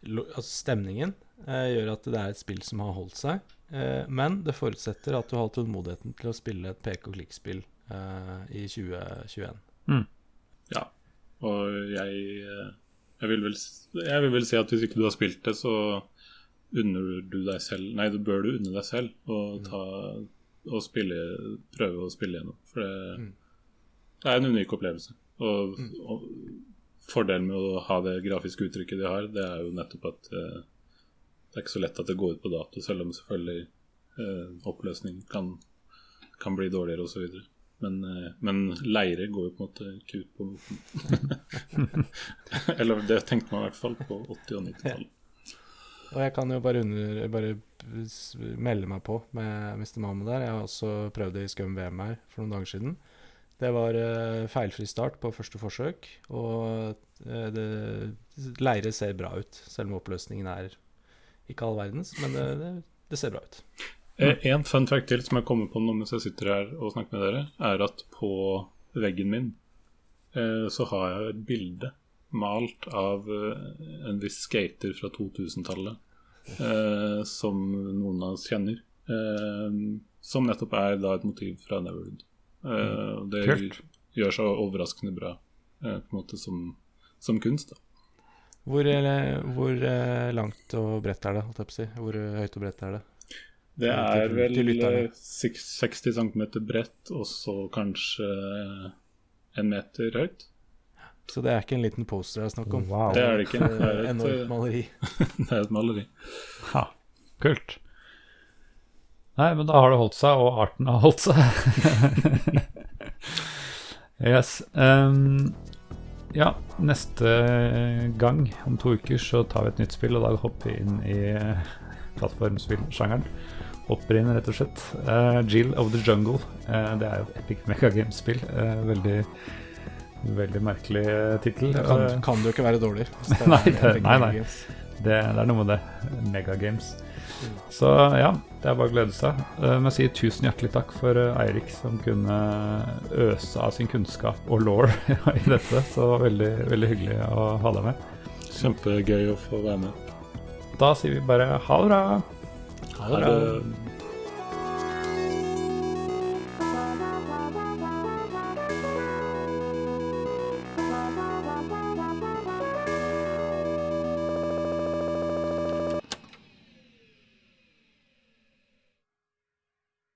[SPEAKER 1] altså stemningen, uh, gjør at det er et spill som har holdt seg. men det forutsetter at du har tålmodigheten til å spille et pek og klikk-spill i 2021. Mm.
[SPEAKER 3] Ja, og jeg, jeg, vil vel, jeg vil vel si at hvis ikke du har spilt det, så unner du deg selv Nei, du bør du unne deg selv å mm. ta og spille, prøve å spille gjennom. For det mm det er en unik opplevelse. Og, mm. og, fordelen med å ha det grafiske uttrykket de har, det er jo nettopp at eh, det er ikke så lett at det går ut på dato, selv om selvfølgelig eh, oppløsning kan, kan, bli dårligere osv. Men, eh, men leire går jo på en måte ikke ut på. [LAUGHS] [LAUGHS] Eller det tenkte man i hvert fall på 80- og 90-tallet.
[SPEAKER 1] Og jeg kan jo bare, under, bare melde meg på med Mr. Mahmoud der. Jeg har også prøvd det i Scum VM her for noen dager siden. Det var uh, feilfri start på første forsøk, og uh, det, leire ser bra ut, selv om oppløsningen er ikke all verdens, men det, det, det ser bra ut.
[SPEAKER 3] Mm. En fun fact til som jeg kommer på nå mens jeg sitter her og snakker med dere, er at på veggen min uh, så har jeg et bilde malt av en viss skater fra 2000-tallet som noen av oss kjenner. som nettopp er da et motiv fra Neverwood. Det Kult. gjør seg overraskende bra på en måte som, som kunst. da
[SPEAKER 1] hvor, hvor langt og bredt er det? si? Hvor høyt og bredt er det?
[SPEAKER 3] Det er vel 60 cm bredt og så kanskje en meter høyt.
[SPEAKER 1] Så det er ikke en liten poster det er snakk om?
[SPEAKER 3] Wow. Det er det ikke. Det er et
[SPEAKER 1] enormt maleri. [LAUGHS]
[SPEAKER 3] det er et maleri.
[SPEAKER 2] Ha, kult. Nei, men da har det holdt seg, og arten har holdt seg. [LAUGHS] yes. Um, ja, neste gang, om to uker, så tar vi et nytt spill, og da hopper vi inn i plattformspillsjangeren. Hopper inn, rett og slett. Uh, Jill of the Jungle. Uh, det er jo et Epic Megagames-spill. Uh, veldig Veldig merkelig tittel.
[SPEAKER 1] Det kan, kan, det jo ikke være dårlig. [LAUGHS]
[SPEAKER 2] Nei, det, nei, nei. Det, det, er noe med det. Megagames. Så ja, det er bare å glede seg. Jeg må si tusen hjertelig takk for eh, Eirik som kunne øse av sin kunnskap og law [LAUGHS] i dette. Så det veldig, veldig hyggelig å ha deg med.
[SPEAKER 3] Kjempegøy å få være med.
[SPEAKER 2] Da sier vi bare ha det bra.
[SPEAKER 1] Ha det bra.